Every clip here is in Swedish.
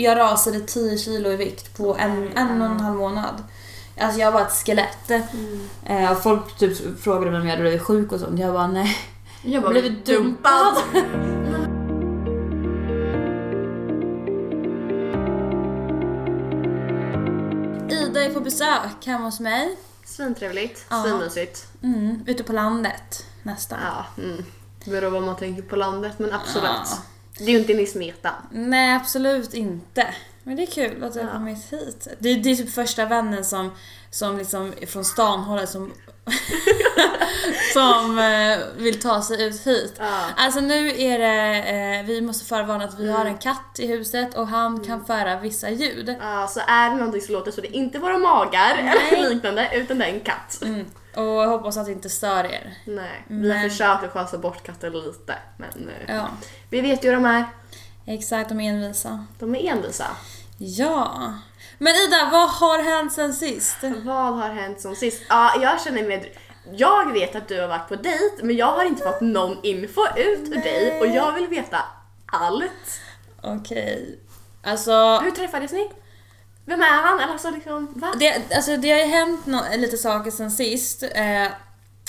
jag rasade 10 kilo i vikt på en, en och en halv månad. Alltså jag var ett skelett. Eh, och folk typ frågade mig om jag hade blivit sjuk och sånt. Jag bara nej. Jag bara Blivit dumpad. Ida är på besök hemma hos mig. Svintrevligt, Ja. svinmysigt. Mm, ute på landet nästan. Ja, mm. Det beror vad man tänker på landet men absolut. Ja. Det är ju inte i smeten. Nej, absolut inte. Men det är kul att du har Ja. kommit hit. Det, det är typ första vännen som, som liksom från stan håller som, som eh, vill ta sig ut hit. Ja. Alltså nu är det, eh, vi måste förvarna att vi Mm. har en katt i huset och han kan föra vissa ljud. Ja, så är det någonting som låter så det är inte våra magar eller liknande utan det är en katt. Mm. Och jag hoppas att det inte stör er. Nej, vi har Men- försökt att chasa bort katten lite men eh, Ja, vi vet ju hur de är. exakt. De är envisa. De är envisa. Ja. Men Ida, vad har hänt sen sist? Vad har hänt som sist? Ja, jag känner mig... Jag vet att du har varit på dejt men jag har inte fått någon info ut ur dig och jag vill veta allt. Okej. Alltså... Hur träffades ni? Vem är han? Alltså liksom, va? Det, alltså det har ju hänt nå- lite saker sen sist. Eh,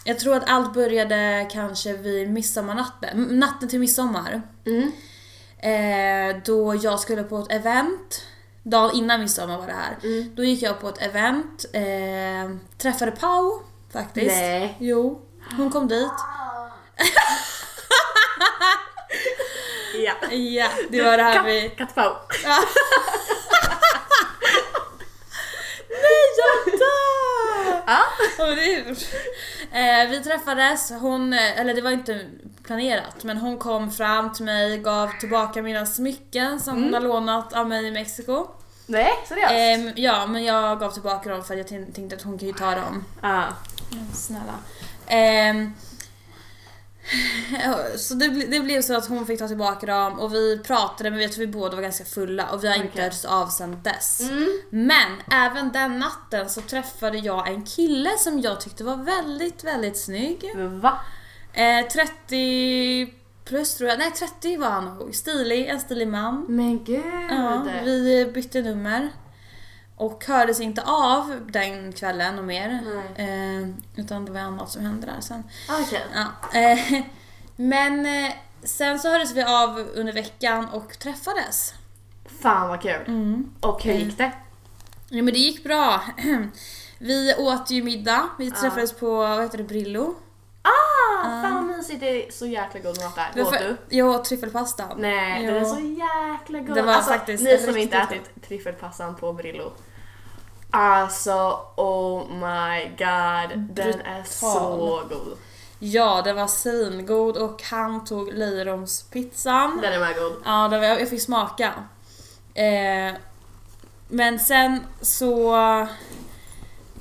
jag tror att allt började kanske vid midsommarnatten, natten till midsommar. Mm. Eh, då jag skulle på ett event, dagen innan midsommar var det här. Mm. Då gick jag på ett event, eh, träffade Pau faktiskt. Nej. Jo, hon kom dit. Ja. Ja, det var det här vi... Katt, kattpau. Nej, jag dör! Det eh, vi träffades, hon, eh, eller det var inte planerat, men hon kom fram till mig, gav tillbaka mina smycken som hon har lånat av mig i Mexiko. Nej, seriöst? Ehm, ja, men jag gav tillbaka dem för att jag tän- tänkte att hon kan ju ta dem. Ja. Snälla. Ehm, så det, det blev så att hon fick ta tillbaka dem och vi pratade men jag tror vi båda var ganska fulla och vi har inte hörts av sen dess. Mm. Men även den natten så träffade jag en kille som jag tyckte var väldigt, väldigt snygg. Va? Eh, 30 plus tror jag, nej 30 var han nog. Stilig, en stilig man. Men gud. Ja, vi bytte nummer. Och hördes inte av den kvällen och mer. Eh, utan det var annat som hände där sen. Okej. Ja. Eh, men eh, sen så hördes vi av under veckan och träffades. Fan vad kul. Mm. Och hur gick det? Ja men det gick bra. Vi åt ju middag, vi Ja. träffades på, vad heter det, Brillo. Ah, fan vad mysigt. Det är så jäkla god mat där. Åt du? Jag åt tryffelpasta. Nej, Jo. den är så jäkla god. Det var alltså, faktiskt ni som inte god. ätit tryffelpastan på Brillo. Alltså, oh my god. Den är så god. Ja, det var svingod och han tog löjromspizzan. Den är med god. Ja, det var, jag fick smaka. Eh, men sen så...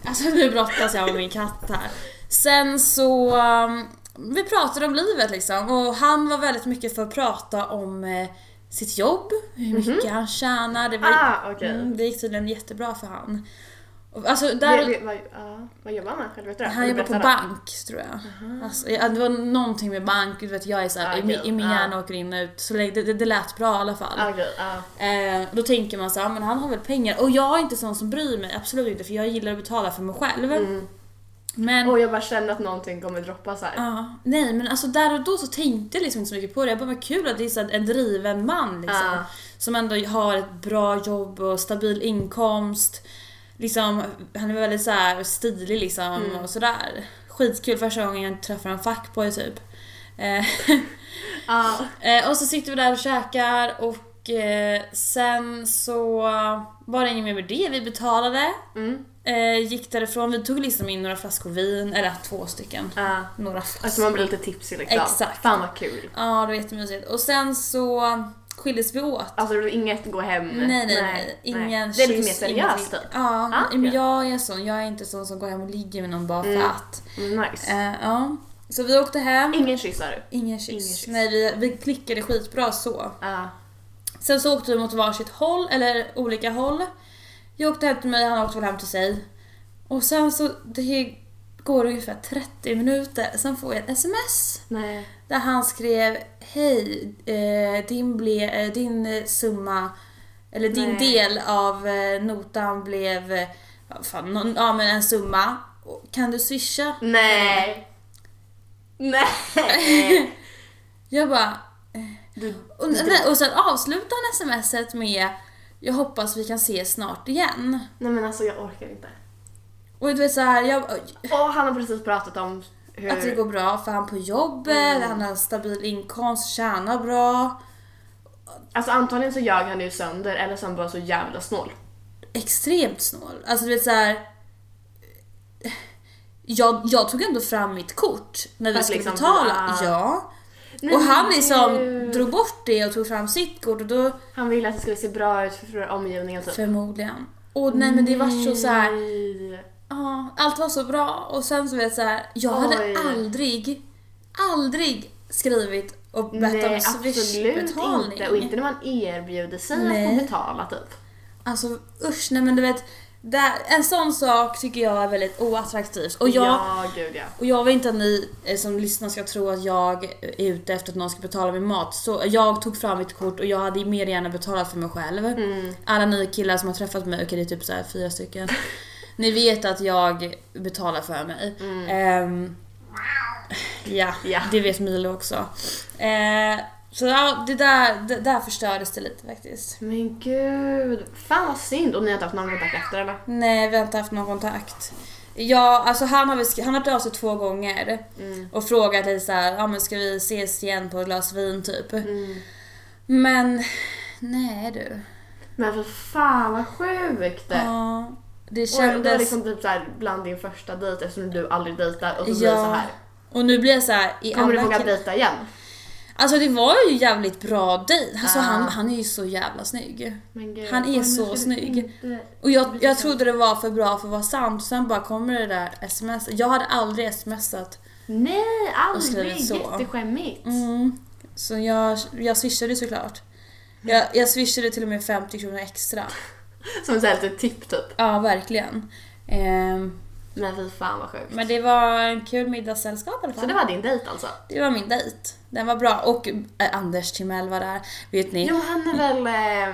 Alltså nu brottas jag med min katt här. Sen så... um, Vi pratade om livet liksom och han var väldigt mycket för att prata om eh, sitt jobb, hur mycket han tjänar. Det, var, Ah, okej. mm, det gick tydligen jättebra för han. Alltså, Vi- där, vi- vad, ja, vad jobbar han? Eller vet du han jobbar på det. bank tror jag. Alltså, ja, det var någonting med bank, du vet jag är såhär, Ah, i, min- okej. i min Ah. hjärna åker in och ut. Så det, det, det lät bra i alla fall. Ah, Okej, ja. Eh, då tänker man så här, men han har väl pengar. Och jag är inte sån som bryr mig, absolut inte. För jag gillar att betala för mig själv. Mm. Men... Och jag bara känner att någonting kommer droppa så här. Ja, nej men alltså där och då så tänkte jag liksom inte så mycket på det. Jag bara, vad kul att det är så en driven man liksom. Ja. Som ändå har ett bra jobb och stabil inkomst. Liksom, han är väldigt så här stilig liksom Mm. och sådär. Skitkul första gången jag träffar en fuckboy typ. Eh, Ja. Eh, och så sitter vi där och käkar och eh, sen så var det inget mer med det. Vi betalade, Mm. eh, gick därifrån. Vi tog liksom in några flaskor vin, eller två stycken. Ja. Några flaskor. Alltså man blir lite tipsig liksom. Exakt. Fan vad kul. Ja, det var jättemysigt. Och sen så skildes vi åt. Alltså det var inget gå hem. Nej, nej, nej. Ingen Det är lite mer kyss, seriöst typ. Ja, Ah, men jag är sån. Jag är inte sån som går hem och ligger med någon bara för Mm. att. Nice. Eh, ja. Så vi åkte hem. Ingen kyssar. Ingen kyss. Ingen kyss. Nej, vi, vi klickade skitbra så. Ja. Sen så åkte vi mot varsitt håll, eller olika håll. Jag åkte hem till mig, han åkte väl hem till sig. Och sen så, det går ungefär 30 minuter, sen får jag ett sms. Nej. Där han skrev Hej, eh, din, ble, eh, din summa eller din Nej. del av eh, notan blev eh, fan, någon, ja, men en summa. Kan du swisha? Nej. Nej. Jag bara... Du, Och, och sen avslutar han smset med Jag hoppas vi kan ses snart igen. nej men alltså jag orkar inte. Och du vet så här, jag, Och han har precis pratat om hur... att det går bra för han på jobbet, Mm. han har stabil inkomst, tjänar bra. Alltså antagligen så ljög han ju sönder eller så är han bara så jävla snål. Extremt snål. Alltså du vet så här. Jag, jag tog ändå fram mitt kort när vi skulle liksom, betala. ah. Ja. Nej, och han liksom gud. drog bort det och tog fram sitt kort och då Han ville att det skulle se bra ut för omgivningen typ. förmodligen. Och nej men det var så så här. Nej. Ja, allt var så bra och sen så vet jag så här, jag hade Oj. aldrig, aldrig skrivit och bett Nej om absolut swishbetalning. inte. Och inte när man erbjuder sig Nej. att få betala typ. Alltså usch, nej men du vet, där, en sån sak tycker jag är väldigt oattraktivt. Och jag, Ja, gud ja. och jag vill inte att ni eh, som lyssnar ska tro att jag är ute efter att någon ska betala min mat. Så jag tog fram mitt kort och jag hade mer gärna betalat för mig själv. Mm. Alla ni killar som har träffat mig, okej det är typ så fyra stycken. Ni vet att jag betalar för mig. Ehm, ja, Ja. det vet Milo också. Eh, så ja, det där, det där förstördes det lite faktiskt. Men gud. Fan vad synd. Och ni har inte haft någon kontakt efter eller? Nej, vi har inte haft någon kontakt. Ja, alltså han har, väl han har hört av sig två gånger och frågat lite såhär, ja men ska vi ses igen på ett glas vin typ. Men, nej du. Men för fan vad sjukt. Ja, det Och det kändes... liksom typ såhär bland din första dejt eftersom du aldrig dejtar och så blir det så Ja. här. Och nu blir jag såhär i Kommer du alla våga kill- dejta igen? Alltså det var ju jävligt bra dejt. Alltså Ah. han, han är ju så jävla snygg. Gud, Han är så snygg. Och jag, jag trodde det var för bra för att vara sant. Sen bara kommer det där sms. Jag hade aldrig smsat. Nej, aldrig. så. Jätteskämmigt. Mm. Så jag, jag swishade såklart. Jag, jag swishade till och med 50 kronor extra. Som ett litet tipp typ. Ja, verkligen. Ehm, Men fy fan vad sjukt. men det var en kul middagssällskap i alla fall. Så det var din dejt alltså? Det var min dejt. Den var bra. Och äh, Anders Timell var där. Vet ni? Jo, han är väl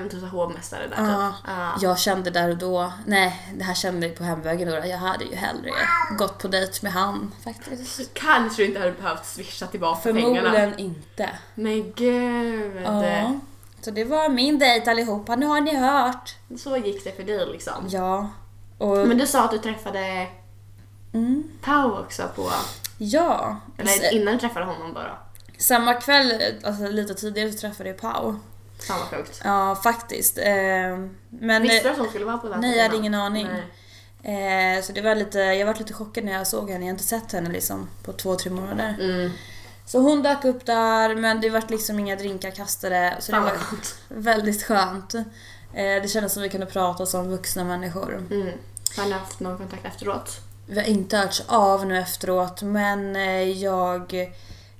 eh, typ hovmästare där typ. Ja. jag kände där och då, nej det här kände jag på hemvägen då, jag hade ju hellre gått på dejt med han faktiskt. Kanske du inte hade behövt swisha tillbaka pengarna. Förmodligen inte. Men gud. Ja. Så det var min dejt allihopa, nu har ni hört. Så gick det för dig liksom. Ja. Och, Men du sa att du träffade mm, Pau också på... ja. Eller innan du träffade honom då. Samma kväll, alltså lite tidigare så träffade jag Pau. Fan vad sjukt. Ja faktiskt. Eh, men, Visste du att hon skulle vara på den Nej, jag hade ingen aning. Nej. Eh, så det var lite, jag var lite chockad när jag såg henne. Jag har inte sett henne liksom på två, tre månader. Mm. Så hon dök upp där men det vart liksom inga drinkar kastade. Så det Fan var vad skönt. väldigt skönt. Eh, det kändes som vi kunde prata som vuxna människor. Mm. Har ni haft någon kontakt efteråt? Vi har inte hörts av nu efteråt men eh, jag,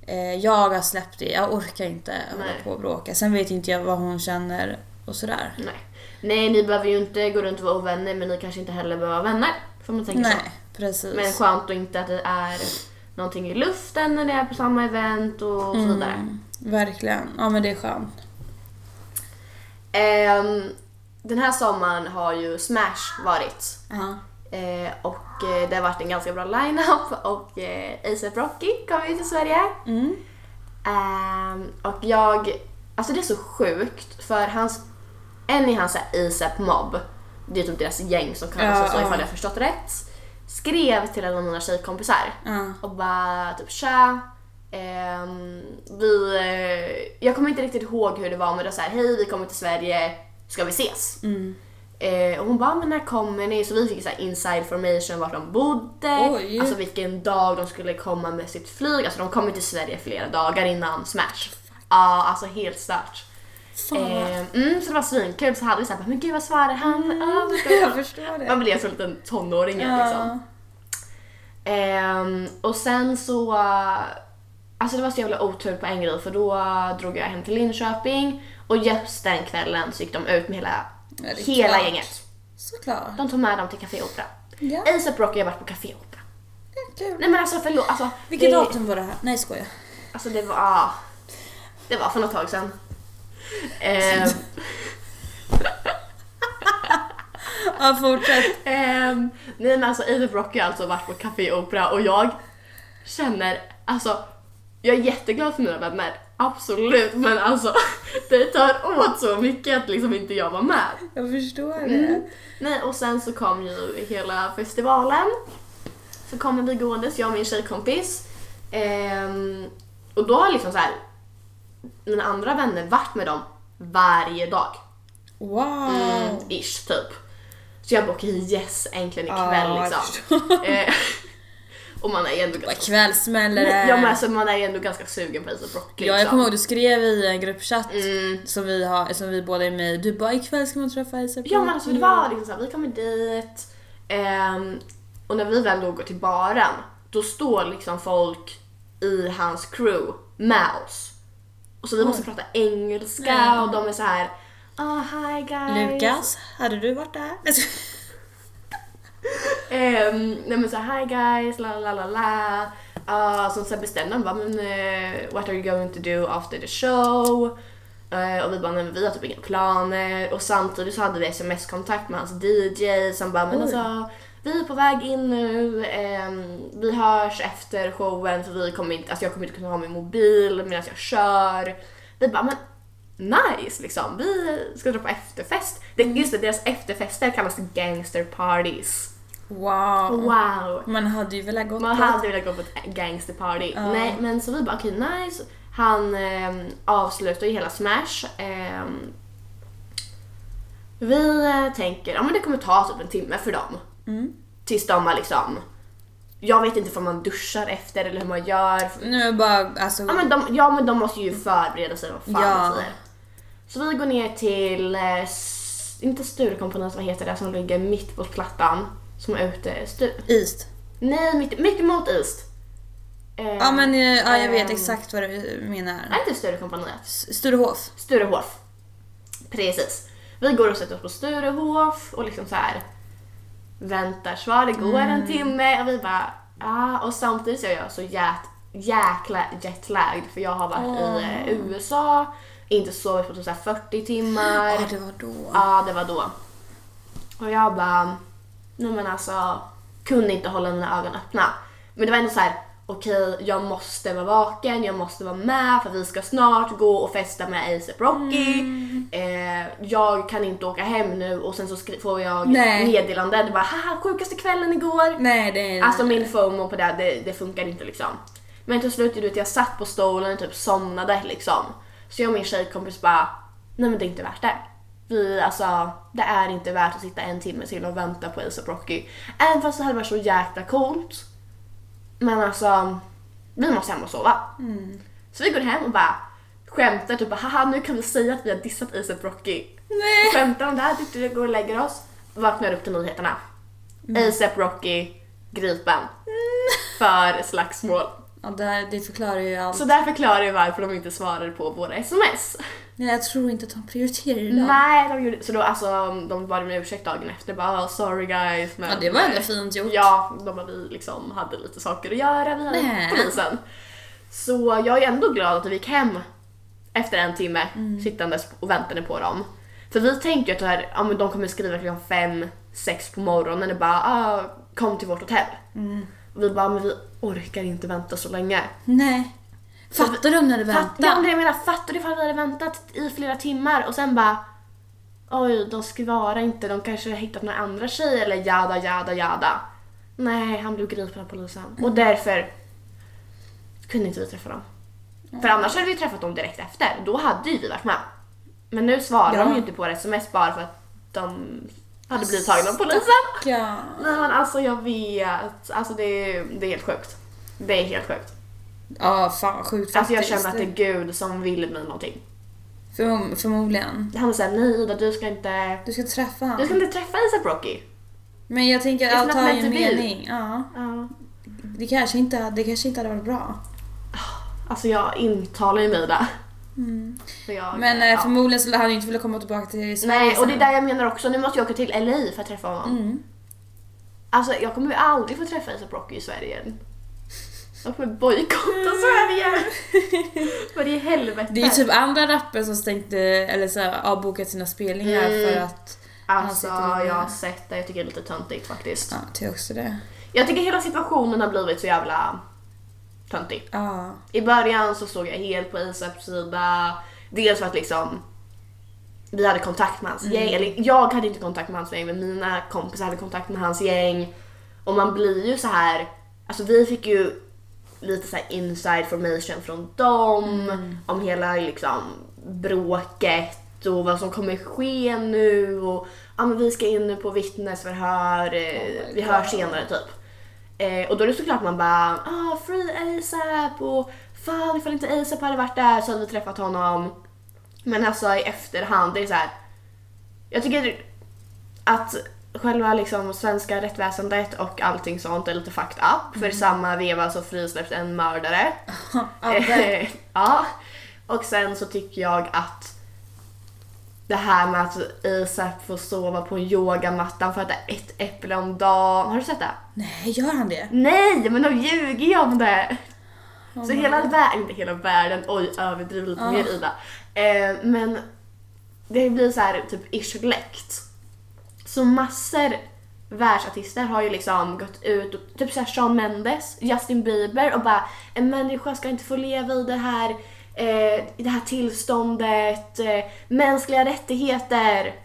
eh, jag har släppt det. Jag orkar inte hålla Nej. på och bråka. Sen vet inte jag vad hon känner och sådär. Nej. Nej, ni behöver ju inte gå runt och vara ovänner men ni kanske inte heller behöver vara vänner. För man tänker så. Nej, precis. Men skönt och inte att det är någonting i luften när ni är på samma event och så vidare. Mm, verkligen. Ja men det är skönt. Ehm, den här sommaren har ju Smash varit. Ja. Eh, och eh, det har varit en ganska bra line-up och eh, ASAP Rocky kom ju till Sverige. Mm. Ehm, och jag, alltså det är så sjukt för hans, en i hans så här ASAP mobb, det är typ deras gäng som kallas Ja, så ja. ifall jag förstått rätt, skrev till en av mina tjejkompisar Ja. och bara typ tja, ehm, vi, eh, jag kommer inte riktigt ihåg hur det var men det var såhär hej vi kommer till Sverige, ska vi ses? Mm. Eh, och hon bara, men när kommer ni? Så vi fick så här inside information vart de bodde, Oj. alltså vilken dag de skulle komma med sitt flyg. Alltså de kom ju till Sverige flera dagar innan Smash. Ja, alltså helt stört. Eh, mm, så det var svinkul. Så hade vi såhär, men gud vad svarar han? Mm. Ah, jag Jag göra?" förstår det. Man blev som en liten tonåring liksom. Ehm, och sen så... Alltså det var så jävla otur på en grej för då drog jag hem till Linköping och just den kvällen så gick de ut med hela, Ja, det hela klart. gänget. Såklart. De tog med dem till Café Opera. Ja. ASAP Rocky har varit på Café Opera. Kul. Nej men alltså förlåt. Alltså, Vilket det, datum var det här? Nej skojar. Alltså det var... Ah, det var för något tag sedan. Ehm, Ja, fortsätt. Ehm, nej men alltså A$AP Rocky har alltså varit på Café Opera och jag känner, alltså jag är jätteglad för mina vänner, absolut, men alltså det tar åt så mycket att liksom inte jag var med. Jag förstår det. Mm. Nej, och sen så kom ju hela festivalen. Så kommer vi gåendes, jag och min tjejkompis. Ehm, och då har liksom så här mina andra vänner varit med dem varje dag. Wow. Mm, ish, typ. Så jag bara okej yes, äntligen ikväll jag liksom. Och man är ju ändå ganska... kvällsmäller det Ja men alltså man är ju ändå ganska sugen på Ace Rocky Ja, jag kommer ihåg du skrev i en gruppchatt Mm. som, vi har, som vi båda är med i. Du bara ikväll ska man träffa Isa Ja men alltså det var liksom såhär, vi kommer dit ehm, och när vi väl då går till baren då står liksom folk i hans crew med oss. Och så vi måste prata engelska Nej. och de är så här. Oh, hi guys. Lukas, hade du varit där? Um, nej men så hi guys, la la la la. Uh, så sen bestämde de bara, men eh, what are you going to do after the show? Eh, och vi bara, men vi har typ inga planer. Och samtidigt så hade vi sms-kontakt med hans DJ som bara, men Oj. alltså vi är på väg in nu, ehm, vi hörs efter showen för vi kommer inte, alltså jag kommer inte kunna ha min mobil medan jag kör. Vi bara, men nice liksom, vi ska dra på efterfest. Det, just det, deras efterfester kallas gangster parties. Wow. Wow! Man hade ju velat Man på- hade velat gå på ett gangsterparty. Ja. Nej, men så vi bara okej nice. Han eh, avslutar ju hela Smash. ehm, vi eh, tänker, ja men det kommer ta typ en timme för dem. Mm. Tills de har liksom, jag vet inte om man duschar efter eller hur man gör. Nu bara, alltså, Ja men de, ja, men de måste ju förbereda sig vad fan Ja. man säger. Så vi går ner till, eh, inte Sturecompagniet, vad heter det som ligger mitt på plattan? Som är ute, Stu- East. Nej, mitt, mitt emot East. Eh, Ja men eh, ja, jag vet ehm, exakt vad du menar. Är inte Sturecompagniet? S- Sturehof. Sturehof. Precis. Vi går och sätter oss på Sturehof och liksom så här väntar svar. Det går Mm. en timme och vi bara ah, och samtidigt så är jag så jät, jäkla jetlagged för jag har varit i eh, USA, inte sovit på typ så här 40 timmar. Ja det var då. Ja, det var då. Och jag bara, nej men alltså, kunde inte hålla mina ögon öppna. Men det var ändå så här, okej, jag måste vara vaken, jag måste vara med för vi ska snart gå och festa med ASAP Rocky. Eh, jag kan inte åka hem nu och sen så får jag Nej. meddelande, det bara haha sjukaste kvällen igår. Nej det är... Alltså min FOMO på det, det, det funkar inte liksom. Men till slut, du vet, jag satt på stolen och typ somnade liksom. Så jag och min tjejkompis bara, nej men det är inte värt det. Vi, alltså, det är inte värt att sitta en timme till och vänta på ASAP Rocky. Även fast det hade varit så jäkla coolt. Men alltså, vi måste hem och sova. Så vi går hem och bara skämtar typ haha nu kan vi säga att vi har dissat ASAP Rocky. Nej. Skämtar om det här, vi går och lägger oss. Vaknar upp till nyheterna. ASAP Rocky gripen. För slagsmål. Ja, det, här, det förklarar ju allt. Så där förklarar jag varför de inte svarar på våra sms. Nej, jag tror inte att de prioriterar det. Nej, de gjorde, så då alltså de bad om ursäkt dagen efter bara "Oh, sorry guys men Ja det var ändå fint gjort. Ja, de vi liksom hade lite saker att göra, vi hade Nej. polisen. Så jag är ändå glad att vi gick hem efter en timme Mm. sittandes och väntade på dem. För vi tänkte ju att det här, ja, men de kommer skriva klockan fem, sex på morgonen och bara ah, kom till vårt hotell. Mm. Och vi bara, men vi orkar inte vänta så länge. Nej. Fattar du om ni hade Fatt, ja, det jag menar, fattar du ifall vi hade väntat i flera timmar och sen bara Oj, de svarar inte, de kanske har hittat några andra tjejer eller jada jada jada. Nej, han blev gripen av polisen. Och därför kunde inte vi träffa dem. För annars hade vi träffat dem direkt efter, då hade ju vi varit med. Men nu svarar Ja. de ju inte på sms bara för att de hade blivit tagna av polisen. Nej men alltså jag vet, alltså det är, det är helt sjukt. Det är helt sjukt. Ja, fan sjukt Alltså jag känner att det är Gud som vill mig någonting. Förm- förmodligen. Han säger nej Ida, du ska inte, Du ska träffa du honom. ska inte träffa ASAP Rocky. Men jag tänker att allt har ju en mening. Ja. Ja. Det kanske, inte, det kanske inte hade varit bra. Alltså jag intalar ju mig det. Jag, Mm. Men eh, ja. förmodligen skulle han inte vilja komma tillbaka till Sverige Nej, och det är där jag menar också, nu måste jag åka till LA för att träffa honom. Mm. Alltså jag kommer ju aldrig få träffa ASAP Rocky i Sverige. Jag kommer bojkotta Sverige! Vad i helvete? Det är ju typ andra rappare som stängde, eller så här, avbokat sina spelningar Mm. för att Alltså jag har sett det, jag tycker det är lite töntigt faktiskt. Ja, tycker också det. Jag tycker hela situationen har blivit så jävla töntig. Ja. I början så stod jag helt på Isaps sida. Dels för att liksom vi hade kontakt med hans gäng, eller jag hade inte kontakt med hans gäng men mina kompisar hade kontakt med hans gäng. Och man blir ju så här, alltså vi fick ju lite så här inside information från dem om hela liksom bråket och vad som kommer ske nu och ja men vi ska in nu på vittnesförhör, eh, vi hörs senare typ. Eh, och då är det såklart man bara ah free ASAP och fan ifall inte ASAP hade varit där så hade vi träffat honom. Men alltså i efterhand, det är så här. Jag tycker att själva liksom svenska rättsväsendet och allting sånt är lite fucked up. För i samma veva så frisläpps en mördare. Ja. Och sen så tycker jag att det här med att Isaac får sova på yogamattan för att äta ett äpple om dagen. Har du sett det? Nej, gör han det? Nej, men de ljuger ju om det. Så my hela världen, inte hela världen, oj överdriv lite mer Ida. Eh, men det blir så här typ ish läckt. Så massor världsartister har ju liksom gått ut och typ såhär Shawn Mendes, Justin Bieber och bara en människa ska inte få leva i det här, eh, det här tillståndet, eh, mänskliga rättigheter.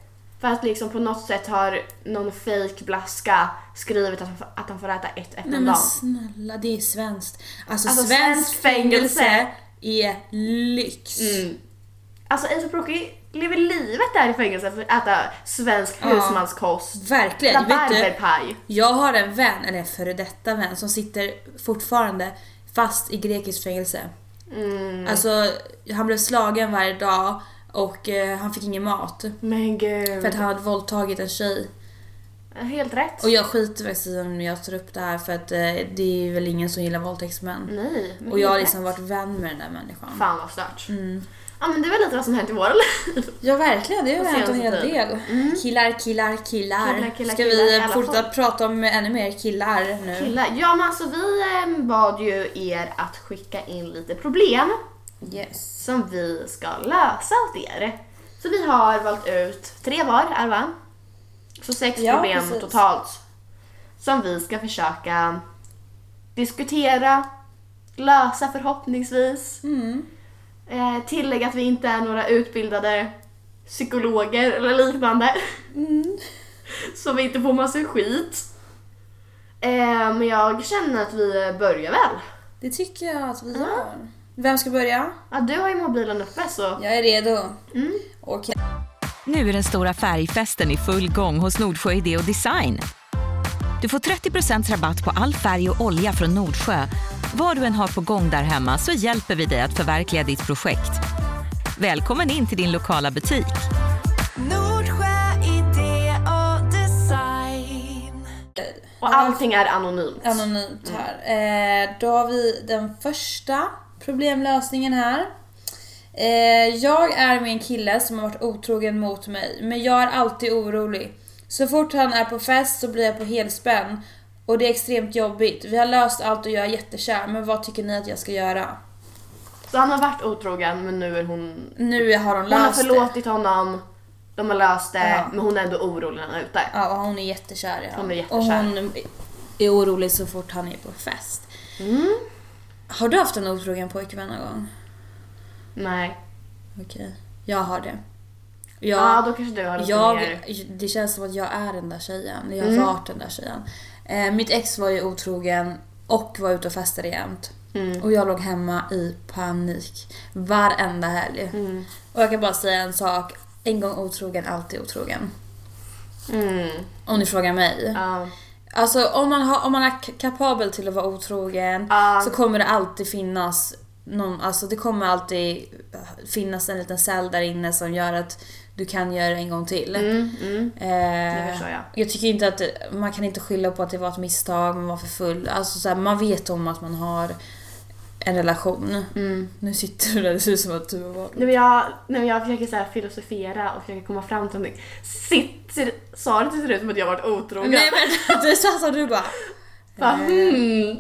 För att liksom på något sätt har någon fake blaska skrivit att han, får- att han får äta ett äpple Nej om men dagen. snälla, det är svenskt. Alltså, Alltså, svenskt fängelse. är lyx. Mm. Alltså A$AP Rocky lever livet där i fängelse för att äta svensk Ja. husmanskost. Verkligen. Rabarberpaj. jag har en vän, eller en före detta vän, som sitter fortfarande fast i grekiskt fängelse. Mm. Alltså, han blev slagen varje dag och eh, han fick ingen mat. Men gud. För att han hade våldtagit en tjej. Helt rätt. Och jag skiter faktiskt i om jag tar upp det här för att eh, det är väl ingen som gillar våldtäktsmän. Nej. men Och jag har helt liksom rätt. varit vän med den där människan. Fan vad stört. Mm. Ja men det är väl lite vad som hänt i våra liv. Ja verkligen, det har hänt en hel del. Killar, killar, killar. Killar, killar, Ska killar i vi alla fortsätta prata om ännu mer killar nu? Killar. Ja men alltså vi eh, bad ju er att skicka in lite problem Yes. som vi ska lösa åt er. Så vi har valt ut tre var, är det va? Så sex Ja, problem precis. totalt. Som vi ska försöka diskutera, lösa förhoppningsvis. Mm. Eh, tillägga att vi inte är några utbildade psykologer eller liknande. Mm. Så vi inte får massa skit. Eh, men jag känner att vi börjar väl. Det tycker jag att vi gör. Vem ska börja? Ja, du har ju mobilen uppe så. Jag är redo. Mm. Okej. Nu är den stora färgfesten i full gång hos Nordsjö Idé och Design. Du får 30% rabatt på all färg och olja från Nordsjö. Vad du än har på gång där hemma så hjälper vi dig att förverkliga ditt projekt. Välkommen in till din lokala butik. Nordsjö idé och design. Och allting är anonymt. Anonymt här. Eh, då har vi den första problemlösningen här. Eh, jag är med en kille som har varit otrogen mot mig, men jag är alltid orolig. Så fort han är på fest så blir jag på helspänn och det är extremt jobbigt. Vi har löst allt och jag är jättekär, men vad tycker ni att jag ska göra? Så han har varit otrogen men nu är hon... Nu har hon Hon har löst det. förlåtit honom, de har löst det, Ja. men hon är ändå orolig när han är ute. Ja, och hon är jättekär i honom. Hon är jättekär. Och hon är orolig så fort han är på fest. Mm. Har du haft en otrogen pojkvän någon gång? Nej. Okej. Jag har det. Jag, Ja, då kanske du har lite jag, mer... det känns som att jag är den där tjejen. Jag har Mm. varit den där tjejen. Eh, mitt ex var ju otrogen och var ute och festade jämt. Mm. Och jag låg hemma i panik. Varenda helg. Mm. Och jag kan bara säga en sak. En gång otrogen, alltid otrogen. Mm. Om ni frågar mig. Ja. Alltså om man, har, om man är kapabel till att vara otrogen Ja. så kommer det alltid finnas någon, alltså det kommer alltid finnas en liten cell där inne som gör att du kan göra en gång till. Mm, mm. Eh, Det förstår jag. jag tycker inte att man kan inte skylla på att det var ett misstag, man var för full. Alltså så här, man vet om att man har en relation. Mm. Nu sitter du där, det ser ut som att du har varit... När jag, när jag försöker så här filosofera och försöker komma fram till någonting. Sitt, ser, sa det ser ut som att jag har varit otrogen. Nej men det sa som du bara... Bara, hmm.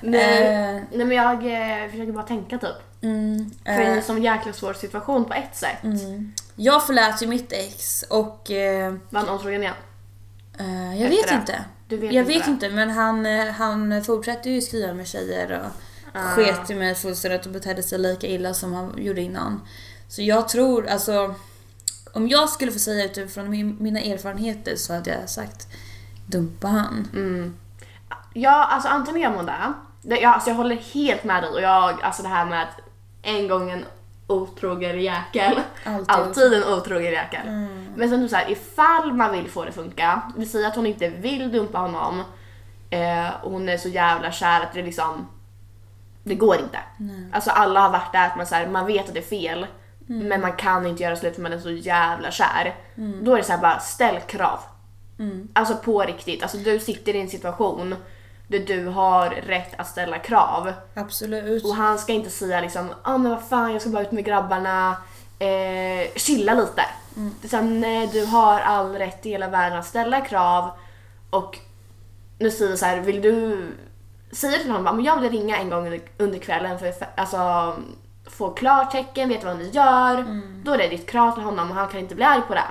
Nej, Eh, nej men jag eh, försöker bara tänka typ. mm, För det är eh, en sån jäkla svår situation på ett sätt. mm. Jag förlät ju mitt ex och eh, Var han otrogen igen? eh, jag Efter vet det? inte. Du vet jag inte vet det? inte men han, eh, han fortsatte ju skriva med tjejer och Ah. sket i mig fullständigt och betedde sig lika illa som han gjorde innan. Så jag tror, alltså om jag skulle få säga utifrån min, mina erfarenheter så hade jag sagt dumpa han. Mm. Ja, alltså antingen gör man det jag, alltså jag håller helt med dig och jag, alltså det här med att en gång en otrogen jäkel, Alltid. alltid en otrogen jäkel. Men sen så här, ifall man vill få det funka, vi säger att hon inte vill dumpa honom eh, och hon är så jävla kär att det liksom, det går inte. Alltså alla har varit där att man, så här, man vet att det är fel men man kan inte göra slut för man är så jävla kär. Då är det så här bara, ställ krav. Alltså på riktigt, alltså du sitter i en situation där du har rätt att ställa krav. Absolut. Och han ska inte säga liksom, ah, men vad fan jag ska bara ut med grabbarna, eh, chilla lite. Så här, nej du har all rätt i hela världen att ställa krav och nu säger jag så här, vill du säga till honom att jag vill ringa en gång under, kvällen för att alltså, få klartecken, veta vad ni gör. Då är det ditt krav till honom och han kan inte bli arg på det.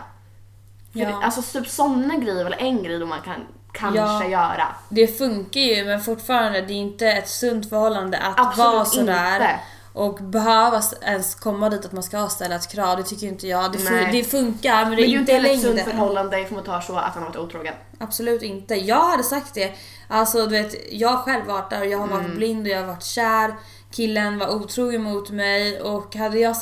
För Ja. det, alltså typ sådana grejer väl en grej då man kan kanske Ja. göra. Det funkar ju men fortfarande det är inte ett sunt förhållande att Absolut vara sådär. inte. Och behöva ens komma dit att man ska ställa ett krav, det tycker inte jag. Det, fun- det funkar men det Men det är är ju inte inte ett sunt förhållande ifall man tar så att han har varit otrogen. Absolut inte. Jag hade sagt det. Alltså du vet, jag har själv varit där och jag har Mm. varit blind och jag har varit kär. Killen var otrogen mot mig och hade jag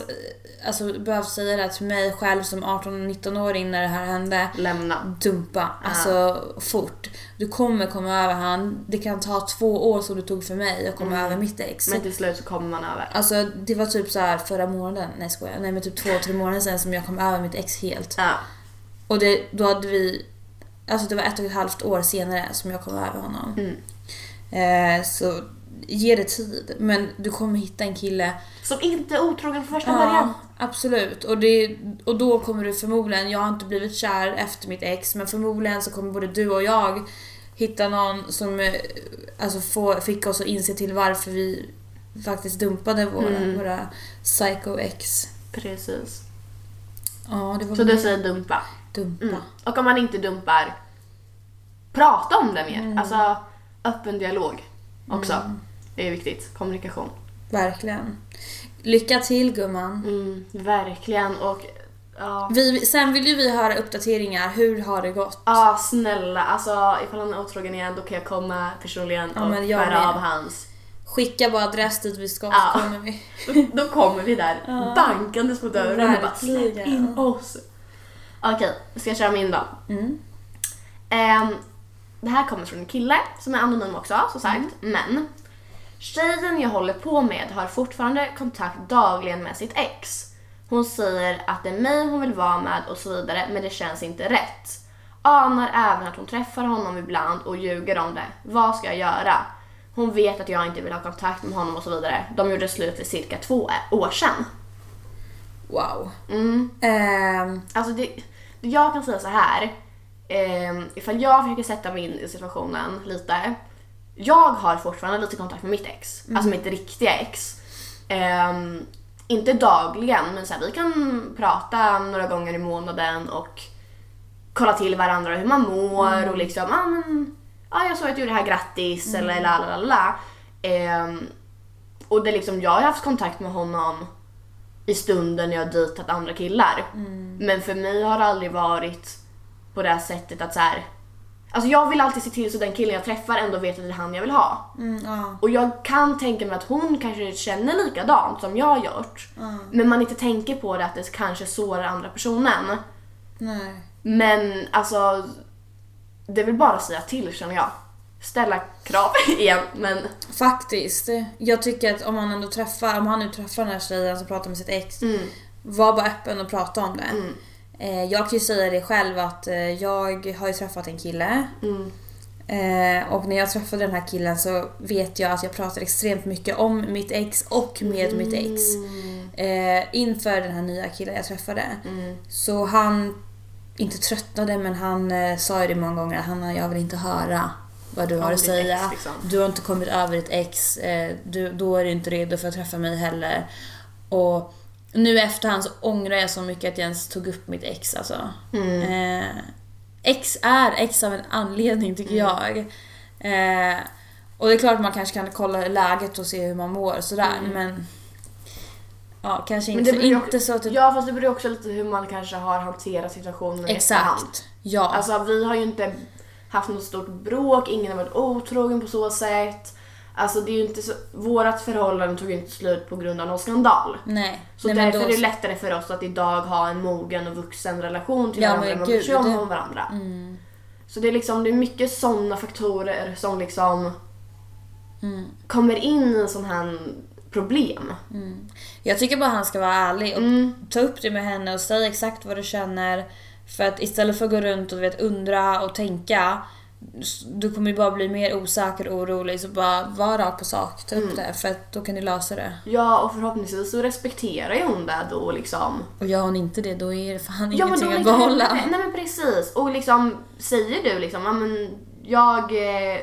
alltså, behövt säga det till mig själv som 18-19-åring när det här hände. Lämna. Dumpa, alltså fort. Du kommer komma över han. Det kan ta två år som det tog för mig att komma över mitt ex. Mm. Men till slut så kommer man över. Alltså det var typ så här förra månaden, nej skojar, nej men typ två, tre månader sedan som jag kom över mitt ex helt. Ja. Och det, då hade vi, alltså det var ett och ett halvt år senare som jag kom över honom. Mm. Eh, så ge det tid. Men du kommer hitta en kille. Som inte är otrogen från första Ja, början. absolut. Och, det, och då kommer du förmodligen, jag har inte blivit kär efter mitt ex, men förmodligen så kommer både du och jag hitta någon som eh, alltså få, fick oss att inse till varför vi faktiskt dumpade våra, Mm. våra psycho-ex. Precis. Ja, det var Så du säger dumpa. dumpa. Mm. Och om man inte dumpar, prata om det mer. Mm. Alltså öppen dialog också. Det är viktigt. Kommunikation. Verkligen. Lycka till gumman. Mm, verkligen. Och ja. Vi, sen vill ju vi höra uppdateringar. Hur har det gått? Ja, snälla. Alltså ifall han är otrogen igen då kan jag komma personligen Ja, och skära av hans. Skicka bara adress dit vi ska Ja. så kommer vi. Då, då kommer vi där bankandes på dörren och bara släpp in oss. Okej, ska jag köra min då? Mm. Ehm, det här kommer från en kille som är anonym också, som sagt. Men tjejen jag håller på med har fortfarande kontakt dagligen med sitt ex. Hon säger att det är mig hon vill vara med och så vidare, men det känns inte rätt. Anar även att hon träffar honom ibland och ljuger om det. Vad ska jag göra? Hon vet att jag inte vill ha kontakt med honom och så vidare. De gjorde slut för cirka två år sedan. Wow. Mm. Ehm, Alltså det, jag kan säga så här. Eh, ifall jag försöker sätta mig in i situationen lite. Jag har fortfarande lite kontakt med mitt ex. Alltså mitt riktiga ex. Ehm, inte dagligen men så här, vi kan prata några gånger i månaden och kolla till varandra hur man mår och liksom, ja ah, men, ah, jag såg att du gjorde det här, grattis eller la la la. Ehm, och det är liksom, jag har haft kontakt med honom i stunden jag har dejtat andra killar. Men för mig har det aldrig varit på det här sättet att så här. Alltså jag vill alltid se till så den killen jag träffar ändå vet att det är han jag vill ha. mm, ja. Och jag kan tänka mig att hon kanske känner likadant som jag har gjort. Men man inte tänker på det att det kanske sårar andra personen. Nej. Men alltså, det vill bara säga till känner jag. Ställa krav igen men Faktiskt. Jag tycker att om man ändå träffar, om han nu träffar den här tjejen som pratar med sitt ex. mm, Var bara öppen och prata om det. Eh, jag kan ju säga det själv att eh, jag har ju träffat en kille. mm, Eh, och när jag träffade den här killen så vet jag att jag pratar extremt mycket om mitt ex och med mitt ex. Eh, inför den här nya killen jag träffade. mm, Så han, inte tröttnade men han eh, sa ju det många gånger han jag vill inte höra vad du har att säga. ex, liksom. Du har inte kommit över ditt ex, eh, du, då är du inte redo för att träffa mig heller. Och nu i efterhand så ångrar jag så mycket att jag ens tog upp mitt ex alltså. Eh, ex är ex av en anledning tycker jag. Eh, och det är klart man kanske kan kolla läget och se hur man mår sådär men... Ja, kanske Men inte, det ju inte också- så typ... Ja fast det beror också lite hur man kanske har hanterat situationen i efterhand. Exakt. Ja. Alltså vi har ju inte haft något stort bråk, ingen har varit otrogen på så sätt. Alltså det är ju inte så, vårat förhållande tog inte slut på grund av någon skandal. nej. Så nej, därför då- är det lättare för oss att idag ha en mogen och vuxen relation till Ja, varandra. Man bryr sig om det- Mm. varandra. Så det är liksom, det är mycket sådana faktorer som liksom Mm. kommer in i en sån här problem. Jag tycker bara han ska vara ärlig och Mm. ta upp det med henne och säga exakt vad du känner. För att istället för att gå runt och vet, undra och tänka, du kommer ju bara bli mer osäker och orolig. Så bara var rakt på sak, ta upp Mm. det för att då kan ni lösa det. Ja, och förhoppningsvis så respekterar ju hon det då liksom. Och gör hon inte det då är det fan Ja ingenting att inte behålla. heller- Nej men precis. Och liksom säger du liksom, ja men jag eh,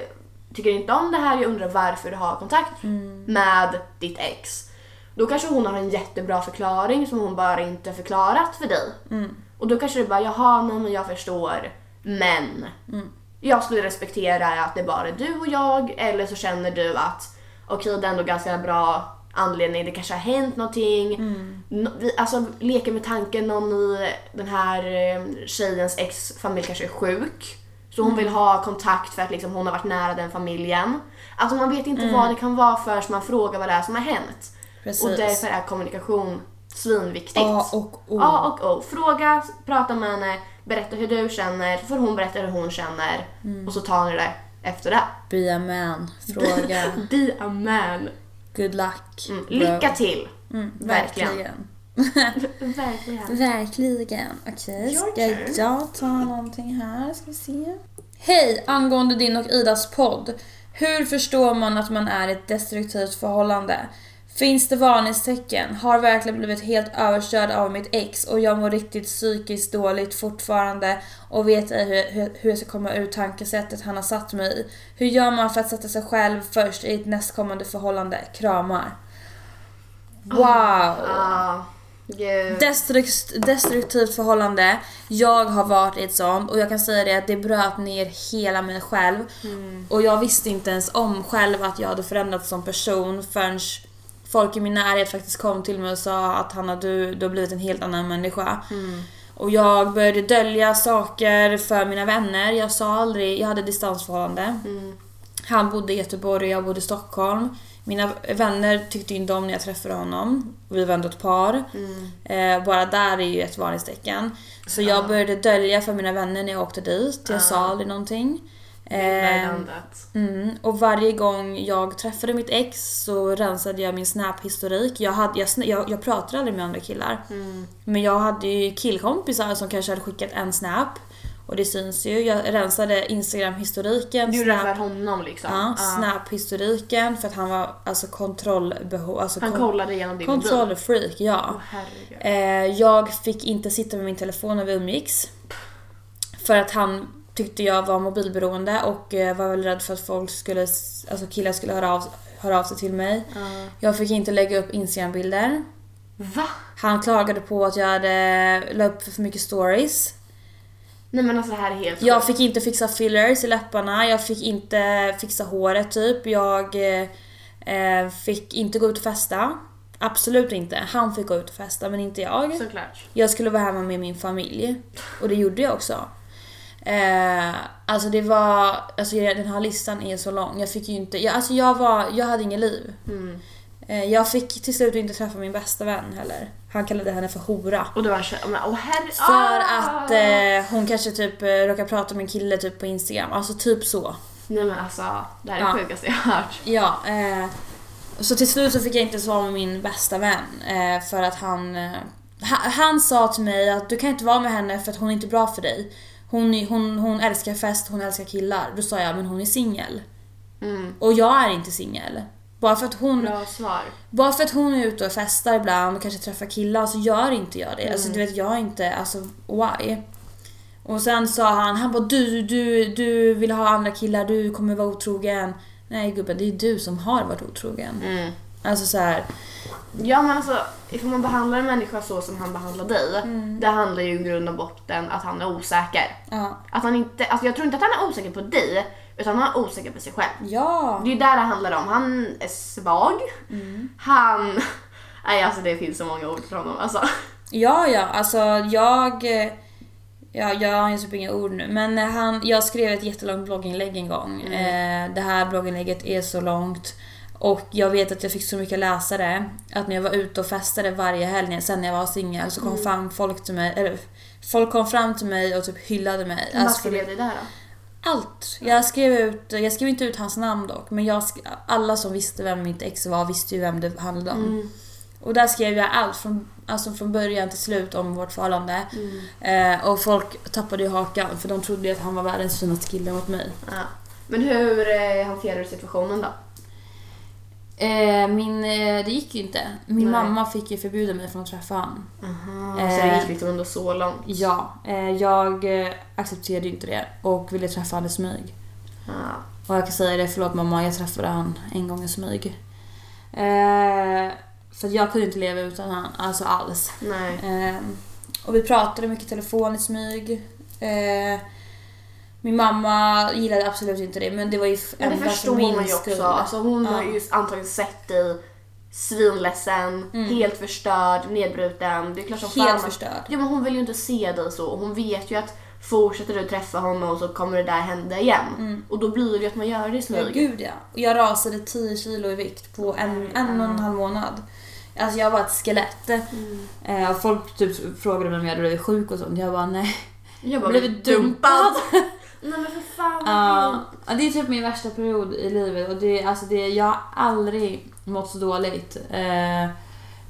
tycker inte om det här, jag undrar varför du har kontakt Mm. med ditt ex. Då kanske hon har en jättebra förklaring som hon bara inte förklarat för dig. Mm. Och då kanske du bara, jaha nej men jag förstår, men Mm. Jag skulle respektera att det bara är du och jag eller så känner du att okej det är ändå ganska bra anledning, det kanske har hänt någonting. Mm. Alltså leker med tanken någon i den här eh, tjejens ex-familj kanske är sjuk. Så hon Mm. vill ha kontakt för att liksom hon har varit nära den familjen. Alltså man vet inte Mm. vad det kan vara förrän man frågar vad det är som har hänt. Precis. Och därför är kommunikation svinviktigt. A och O. A och O. Fråga, prata med henne, berätta hur du känner, så får hon berätta hur hon känner Mm. och så tar ni det efter det. Be a man. Fråga. Be a man. Good luck. Mm. Lycka till. Mm, Verkligen. verkligen. Verkligen. Verkligen. Okej, Your ska jag ta någonting här? Ska vi se. Hej! Angående din och Idas podd. Hur förstår man att man är i ett destruktivt förhållande? Finns det varningstecken? Har verkligen blivit helt överkörd av mitt ex och jag mår riktigt psykiskt dåligt fortfarande och vet ej hur, hur, jag ska komma ur tankesättet han har satt mig i. Hur gör man för att sätta sig själv först i ett nästkommande förhållande? Kramar. Wow! Ah, gud. Destrukt, destruktivt förhållande. Jag har varit i ett sånt och jag kan säga det att det bröt ner hela mig själv. Och jag visste inte ens om själv att jag hade förändrats som person förrän folk i min närhet faktiskt kom till mig och sa att Hanna du, du har blivit en helt annan människa. Och jag började dölja saker för mina vänner. Jag sa aldrig, jag hade distansförhållande. Han bodde i Göteborg och jag bodde i Stockholm. Mina vänner tyckte inte om när jag träffade honom. Vi var ändå ett par. Eh, bara där är ju ett varningstecken. Så jag började dölja för mina vänner när jag åkte dit. Jag sa aldrig någonting. Är Eh. Mm, och varje gång jag träffade mitt ex så rensade jag min snap-historik. Jag, hade, jag, jag, jag pratade aldrig med andra killar. Men jag hade ju killkompisar som kanske hade skickat en snap. Och det syns ju. Jag rensade instagram-historiken. Du för honom liksom? Ja, Ah. snap-historiken för att han var alltså kontrollbehov. Alltså Han kon- kollade igenom din? Kontrollfreak, ja. Herregud. Eh, jag fick inte sitta med min telefon när vi umgicks. För att han tyckte jag var mobilberoende och eh, var väl rädd för att folk skulle, alltså killar skulle höra av, höra av sig till mig. Jag fick inte lägga upp Instagram-bilder. Va? Han klagade på att jag hade la upp för mycket stories. Nej men alltså det här är helt Jag fick inte fixa fillers i läpparna, jag fick inte fixa håret typ. Jag eh, eh, fick inte gå ut och festa. Absolut inte. Han fick gå ut och festa men inte jag. Såklart. Jag skulle vara hemma med min familj. Och det gjorde jag också. Eh, alltså det var, alltså den här listan är så lång. Jag fick ju inte, jag, alltså jag var, jag hade inget liv. Mm. Eh, jag fick till slut inte träffa min bästa vän heller. Han kallade henne för hora. Och det var men åh herre... För ah! att eh, hon kanske typ eh, råkar prata med en kille typ på Instagram. Alltså typ så. Nej men alltså, det här är Ja. det sjukaste jag har hört. Ja, eh, så till slut så fick jag inte vara med min bästa vän eh, för att han, han... Han sa till mig att du kan inte vara med henne för att hon är inte bra för dig. Hon, hon, hon älskar fest, hon älskar killar. Då sa jag, men hon är singel. Mm. Och jag är inte singel. Bara för, att hon, bara för att hon är ute och festar ibland och kanske träffar killar så gör inte jag det. Alltså du vet, jag är inte, alltså why? Och sen sa han, han bara du, du, du vill ha andra killar, du kommer vara otrogen. Nej gubben, det är du som har varit otrogen. Mm. Alltså så här. Ja men alltså, ifall man behandlar en människa så som han behandlar dig, Mm. det handlar ju i grund och botten att han är osäker. Ja. Att han inte, alltså jag tror inte att han är osäker på dig, utan han är osäker på sig själv. Ja. Det är ju där det handlar om. Han är svag. Mm. Han... Nej alltså det finns så många ord för honom alltså. Ja, ja, alltså jag... Ja, jag har ju typ inga ord nu, men han, jag skrev ett jättelångt blogginlägg en gång. Eh, det här blogginlägget är så långt och jag vet att jag fick så mycket läsare att när jag var ute och festade varje helg sen när jag var singel så kom fram folk till mig, eller folk kom fram till mig och typ hyllade mig. Vad Alltså, skrev du där då? allt. Jag skrev, ut, jag skrev inte ut hans namn dock, men jag, alla som visste vem mitt ex var visste ju vem det handlade om. Och där skrev jag allt från, alltså från början till slut om vårt förhållande. Eh, och folk tappade ju hakan för de trodde att han var världens finaste kille mot mig. Ja. Men hur eh, hanterar du situationen då? Eh, min, eh, det gick ju inte. Min Nej. mamma fick ju förbjuda mig från att träffa han. så det gick liksom ändå så långt? Ja, eh, jag eh, accepterade ju inte det och ville träffa han i smyg. Ja. Och jag kan säga det, förlåt mamma, jag träffade han en gång i smyg. Eh, för jag kunde inte leva utan han, alltså alls. Eh, och vi pratade mycket i telefon i smyg. Min mamma gillade absolut inte det, men det var ju Men det förstår för min man ju skull. också. Alltså hon Ja. har ju antagligen sett dig svinledsen, helt förstörd, nedbruten. Det är klart som Mm. Helt fan. förstörd. Ja men hon vill ju inte se dig så. Och Hon vet ju att fortsätter du träffa honom så kommer det där hända igen. Och då blir det ju att man gör det i Ja, smyg. gud ja. Och jag rasade 10 kilo i vikt på en, en och en halv månad. Alltså jag var ett skelett. Mm. Eh, folk typ frågade mig om jag hade blivit sjuk och sånt. Jag bara nej. Jag bara Blivit dumpad. Nej men för fan vad Ja, det är typ min värsta period i livet och det, alltså det, jag har aldrig mått så dåligt eh,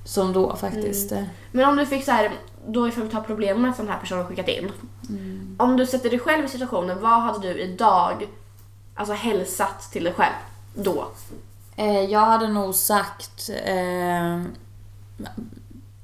som då faktiskt. Mm. Men om du fick så här, då ifall vi tar problemen som den här personen skickat in. Mm. Om du sätter dig själv i situationen, vad hade du idag alltså hälsat till dig själv då? Eh, jag hade nog sagt eh,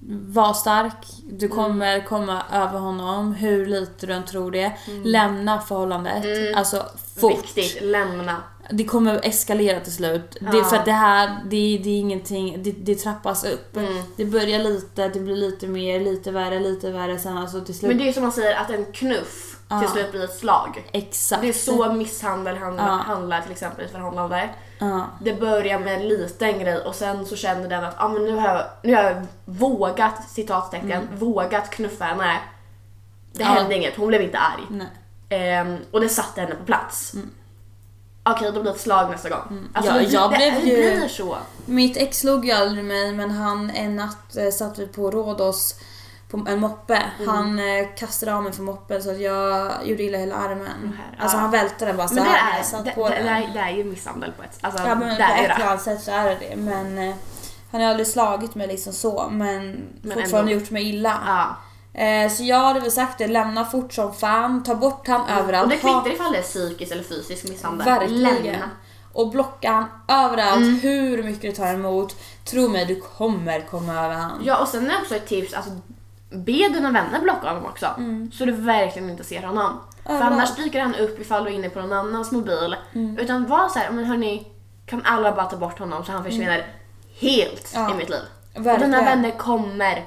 var stark, du Mm. kommer komma över honom hur lite du än tror det. Lämna förhållandet, alltså fort. Mm. Viktigt, lämna. Det kommer eskalera till slut. Det, Ja. för att det här, det, det är ingenting, det, det trappas upp. Mm. Det börjar lite, det blir lite mer, lite värre, lite värre sen alltså till slut. Men det är ju som man säger att en knuff till Ja. slut blir ett slag. Exakt. Det är så misshandel handlar, Ja. handlar till exempel i ett förhållande. Ja. Det börjar med en liten grej och sen så känner den att ah, men nu, har jag, nu har jag vågat, citattecken, vågat knuffa henne. Det Mm. Hände inget, hon blev inte arg. Ehm, och det satte henne på plats. Okej, då blir det ett slag nästa gång. Alltså, Mm. Ja, det, jag det, blev det ju- blir så. Mitt ex slog ju aldrig mig men han en natt eh, satt vi på Rhodos på en moppe. Mm. Han eh, kastade av mig från moppen så att jag gjorde illa hela armen. här, Alltså ja. han välte den bara så Men det här är, satt det, på det, den. det, är, det är ju misshandel på ett alltså, Ja men det på är ett eller annat sätt så är det det. Men eh, han har aldrig slagit mig liksom så men, Men fortfarande ändå. gjort mig illa. Ja. Eh, så jag hade väl sagt det, lämna fort som fan, ta bort han överallt. Och det kvittar ifall det är psykisk eller fysisk misshandel. Verkligen. Lämna. Och blocka han överallt, Mm. hur mycket du tar emot. Tro mig, du kommer komma över han. Ja och sen är också ett tips, alltså be dina vänner blocka honom också. Så du verkligen inte ser honom. För Mm. Överallt. annars dyker han upp ifall du är inne på någon annans mobil. Mm. Utan var så här, men hörni, kan alla bara ta bort honom så han försvinner helt Mm. Ja. i mitt liv. Och Verkligen. dina vänner kommer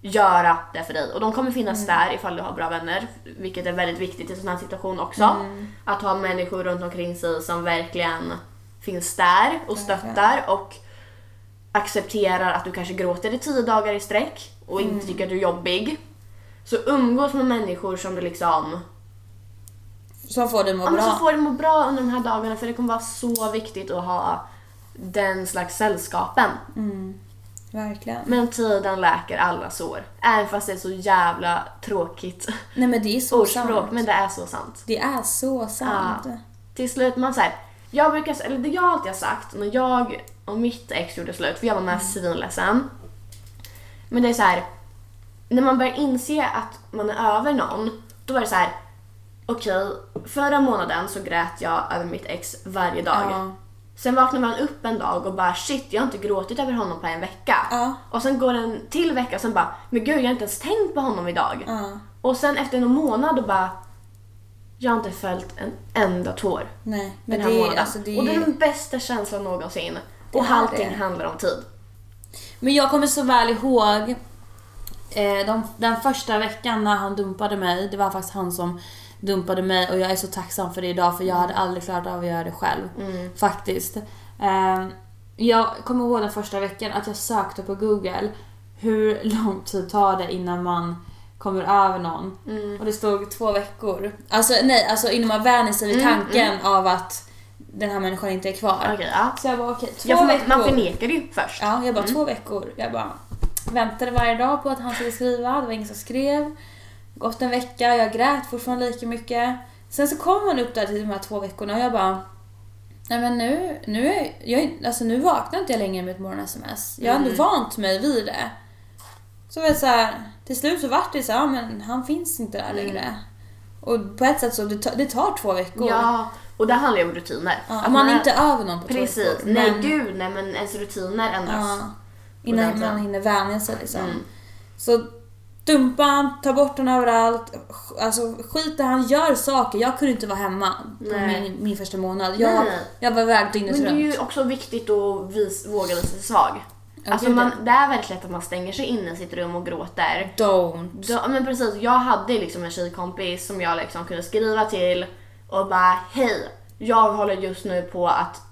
göra det för dig. Och de kommer finnas Mm. där ifall du har bra vänner. Vilket är väldigt viktigt i en sån här situation också. Mm. Att ha människor runt omkring sig som verkligen finns där och stöttar och accepterar att du kanske gråter i tio dagar i sträck och Mm. inte tycker att du är jobbig. Så umgås med människor som du liksom Som får dig att må Ja, bra. så får du må bra under de här dagarna för det kommer vara så viktigt att ha den slags sällskapen. Verkligen. Men tiden läker alla sår. Även fast det är så jävla tråkigt Nej men det är så ordspråk, sant. men det är så sant. Det är så sant. Ja. Till slut, man säger jag brukar, eller det jag alltid har sagt när jag och mitt ex gjorde slut, för jag var med svinledsen. Men det är så här. när man börjar inse att man är över någon, då var det så här. okej, förra månaden så grät jag över mitt ex varje dag. Ja. Sen vaknar man upp en dag och bara shit, jag har inte gråtit över honom på en vecka. Ja. Och sen går en till vecka och sen bara, men gud jag har inte ens tänkt på honom idag. Ja. Och sen efter någon månad då bara, jag har inte följt en enda tår Nej, den här det, månaden. alltså det, Och det är den bästa känslan någonsin. Och är allting det. handlar om tid. Men jag kommer så väl ihåg eh, de, den första veckan när han dumpade mig. Det var faktiskt han som dumpade mig och jag är så tacksam för det idag för jag hade aldrig klarat av att göra det själv. Faktiskt. Eh, jag kommer ihåg den första veckan att jag sökte på google hur lång tid tar det innan man kommer över någon. Och det stod två veckor. Alltså nej, alltså innan man vänjer sig vid tanken av att den här människan inte är kvar. Okej, ja. Så jag bara okej, två Ja, för veckor. man, man förnekar det ju först. Ja, jag bara två veckor. Jag bara väntade varje dag på att han skulle skriva. Det var ingen som skrev. Gått en vecka, jag grät fortfarande lika mycket. Sen så kom han upp där till de här två veckorna och jag bara Nej men nu, nu, är, jag, alltså nu vaknar inte jag längre med ett morgon-sms. Jag har ändå vant mig vid det. Så var det så här, till slut så vart det så här, ja, men han finns inte där längre. Och på ett sätt så, det, tar- det tar två veckor. Ja, och det handlar ju om rutiner. Ja, Att man är inte över någon på två Precis, veckor. nej men- gud nej men ens rutiner ändras. Ja, innan man hinner vänja sig liksom. Mm. Så dumpa ta bort den överallt. Alltså skit i han gör saker. Jag kunde inte vara hemma min, min första månad. Jag, Nej. jag var iväg dygnet Men det är runt. ju också viktigt att vis, våga visa sig svag. Alltså man, det är väldigt lätt att man stänger sig inne i sitt rum och gråter. Don't. Då, men precis, jag hade liksom en tjejkompis som jag liksom kunde skriva till och bara hej, jag håller just nu på att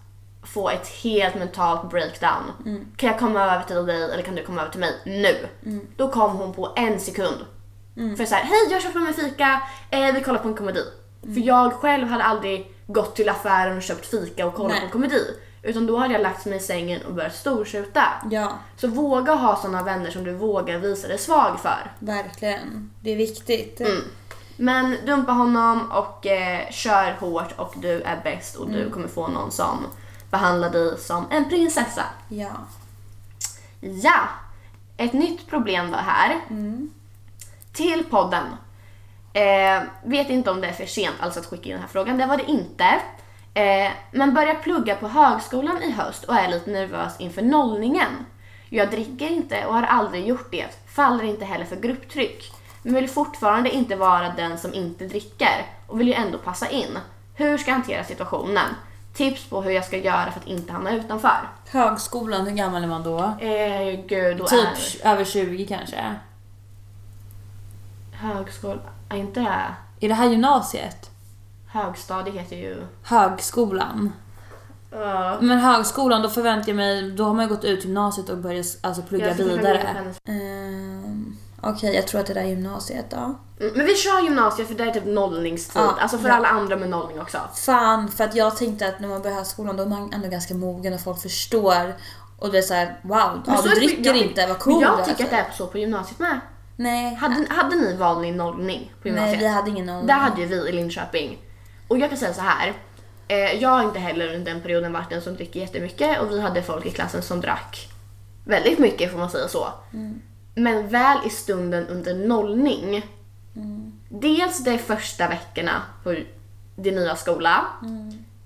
få ett helt mentalt breakdown. Mm. Kan jag komma över till dig eller kan du komma över till mig nu? Mm. Då kom hon på en sekund. För så här, hej jag köpte mig fika, eh, vi kollar på en komedi. Mm. För jag själv hade aldrig gått till affären och köpt fika och kollat Nej. på en komedi. Utan då hade jag lagt mig i sängen och börjat stortjuta. Ja, Så våga ha såna vänner som du vågar visa dig svag för. verkligen. Det är viktigt. Mm. Men dumpa honom och eh, kör hårt och du är bäst och Mm. du kommer få någon som behandlar dig som en prinsessa. Ja. Ja! Ett nytt problem var här. Till podden. Eh, vet inte om det är för sent alltså att skicka in den här frågan. Det var det inte. Eh, men börjar plugga på högskolan i höst och är lite nervös inför nollningen. Jag dricker inte och har aldrig gjort det. Faller inte heller för grupptryck. Men vill fortfarande inte vara den som inte dricker och vill ju ändå passa in. Hur ska jag hantera situationen? Tips på hur jag ska göra för att inte hamna utanför. Högskolan, hur gammal är man då? Eh, gud, då Typ är över 20 kanske? högskola, är inte Är det här gymnasiet? högstadie heter ju... Högskolan. Uh, Men högskolan, då förväntar jag mig, då har man ju gått ut gymnasiet och börjat alltså, plugga vidare. Ehm, Okej, jag tror att det där är gymnasiet då. Mm, Men vi kör gymnasiet för det är typ nollningstid. Ja, alltså för ja. alla andra med nollning också. Fan, för att jag tänkte att när man börjar högskolan då är man ändå ganska mogen och folk förstår. Och det är såhär, wow, ja, så du är det- dricker jag- inte, vad Men cool jag du tycker att det är. är så på gymnasiet med. Nej, Hade, hade ni vanlig nollning på nej gymnasiet? vi hade ingen nollning. Det hade ju vi i Linköping. Och jag kan säga så här. Eh, jag har inte heller under den perioden varit den som dricker jättemycket och vi hade folk i klassen som drack väldigt mycket får man säga så. Men väl i stunden under nollning. Dels de första veckorna på din nya skola.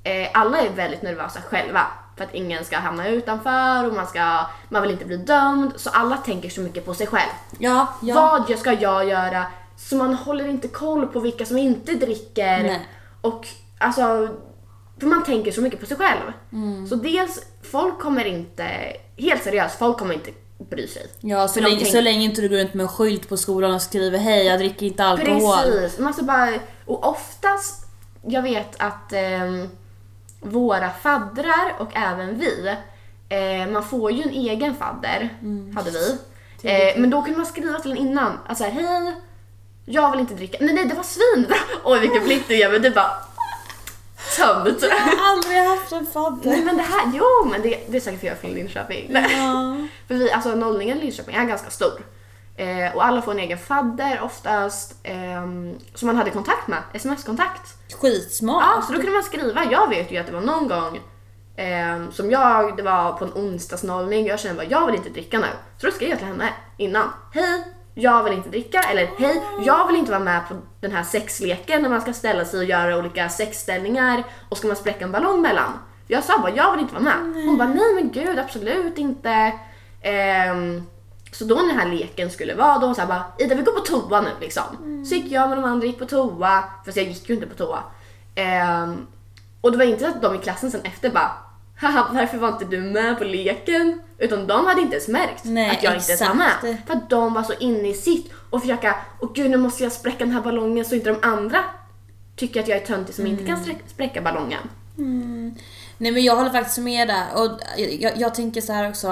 Eh, alla är väldigt nervösa själva för att ingen ska hamna utanför och man, ska, man vill inte bli dömd. Så alla tänker så mycket på sig själv. Ja, ja. Vad jag ska jag göra? Så man håller inte koll på vilka som inte dricker. Nej. Och alltså, för man tänker så mycket på sig själv. Mm. Så dels, folk kommer inte, helt seriöst, folk kommer inte bry sig. Ja, så länge, tänk- så länge inte du går runt med en skylt på skolan och skriver hej jag dricker inte alkohol. Precis, man ska bara, och oftast, jag vet att ehm, våra faddrar och även vi, eh, man får ju en egen fadder, Mm. hade vi. Eh, men då kunde man skriva till en innan, alltså hej, jag vill inte dricka, nej nej det var svinbra, oj vilken blick du ger mig, du bara tömt. Jag har aldrig haft en fadder. Nej men det här, jo men det, det är säkert för jag är från Linköping. Ja. För vi, alltså nollningen i Linköping är ganska stor. Eh, och alla får en egen fadder oftast, ehm, som man hade kontakt med, sms-kontakt. Skitsmart. Ja, så då kunde man skriva. Jag vet ju att det var någon gång ehm, som jag, det var på en onsdagsnollning, jag kände bara jag vill inte dricka nu. Så då skrev jag till henne innan. Hej, jag vill inte dricka. Eller hej, jag vill inte vara med på den här sexleken när man ska ställa sig och göra olika sexställningar och ska man spräcka en ballong mellan. Jag sa bara jag vill inte vara med. Hon bara nej men gud absolut inte. Ehm, så då när den här leken skulle vara, då hon sa bara Ida vi går på toa nu liksom. Så gick jag med de andra gick på toa, fast jag gick ju inte på toa. Ehm, och det var inte så att de i klassen sen efter bara Haha, varför var inte du med på leken? Utan de hade inte ens märkt Nej, att jag inte ens var exakt. med. För att de var så inne i sitt och försöka, åh gud nu måste jag spräcka den här ballongen så inte de andra tycker att jag är töntig som inte Mm. kan strä- spräcka ballongen. Nej men jag håller faktiskt med där och jag, jag tänker så här också.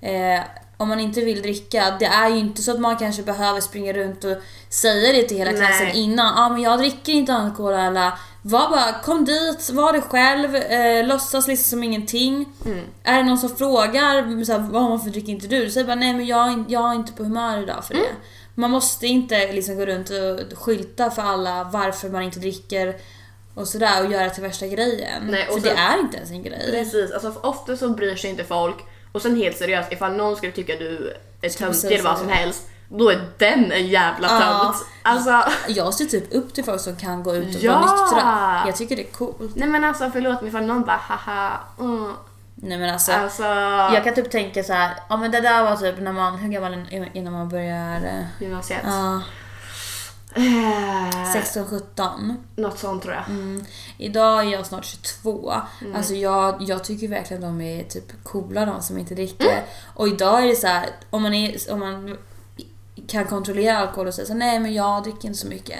Eh, om man inte vill dricka, det är ju inte så att man kanske behöver springa runt och säga det till hela klassen innan. Ja ah, men jag dricker inte alkohol eller var bara, kom dit, var det själv, eh, låtsas liksom som ingenting. Mm. Är det någon som frågar så här, vad varför dricker inte du? Du säger bara nej men jag, jag är inte på humör idag för det. Mm. Man måste inte liksom gå runt och skylta för alla varför man inte dricker och sådär och göra det till värsta grejen. Nej, för sen- det är inte ens en grej. Precis, alltså för ofta så bryr sig inte folk och sen helt seriöst ifall någon skulle tycka du är töntig eller vad som helst då är den en jävla Ja. tönt. Alltså, Jag ser typ upp till folk som kan gå ut och Ja! vara nyktra. Jag tycker det är coolt. nej men alltså förlåt mig ifall någon bara haha, mm. Nej men alltså. alltså Jag kan typ tänka så här, ja men det där var typ när man, hur gammal innan man börjar? eh, gymnasiet. Ja, Eh, 16-17. Något sånt tror jag. Mm. Idag är jag snart 22. Mm. Alltså jag, jag tycker verkligen de är typ coola de som inte dricker. Mm. Och idag är det så här, om man, är, om man kan kontrollera alkohol och säga så nej men jag dricker inte så mycket.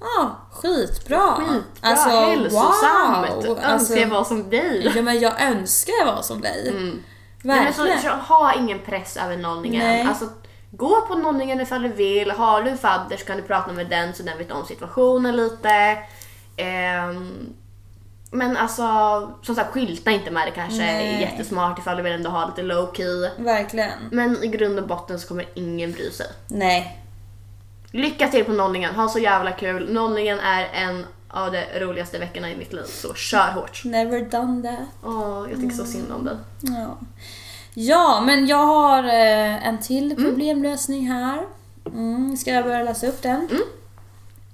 Ja, skitbra. Skitbra, alltså, hälsosamt, wow. önskar Alltså, jag vara som dig. ja men jag önskar jag var som dig. Mm. Nej, men så, Verkligen. så, ha ingen press över nollningen. Nej. Alltså, gå på nollningen ifall du vill. Har du en fadder så kan du prata med den så den vet om situationen lite. Ehm, men alltså, som sagt skylta inte med det kanske Nej. är jättesmart ifall du vill ändå ha lite low key. Verkligen. Men i grund och botten så kommer ingen bry sig. Nej. Lycka till på nollningen, ha så jävla kul. Nollningen är en av de roligaste veckorna i mitt liv, så kör hårt. Never done that. Åh, jag tycker så synd om dig. Ja. Ja, men jag har eh, en till problemlösning här. Mm, ska jag börja läsa upp den?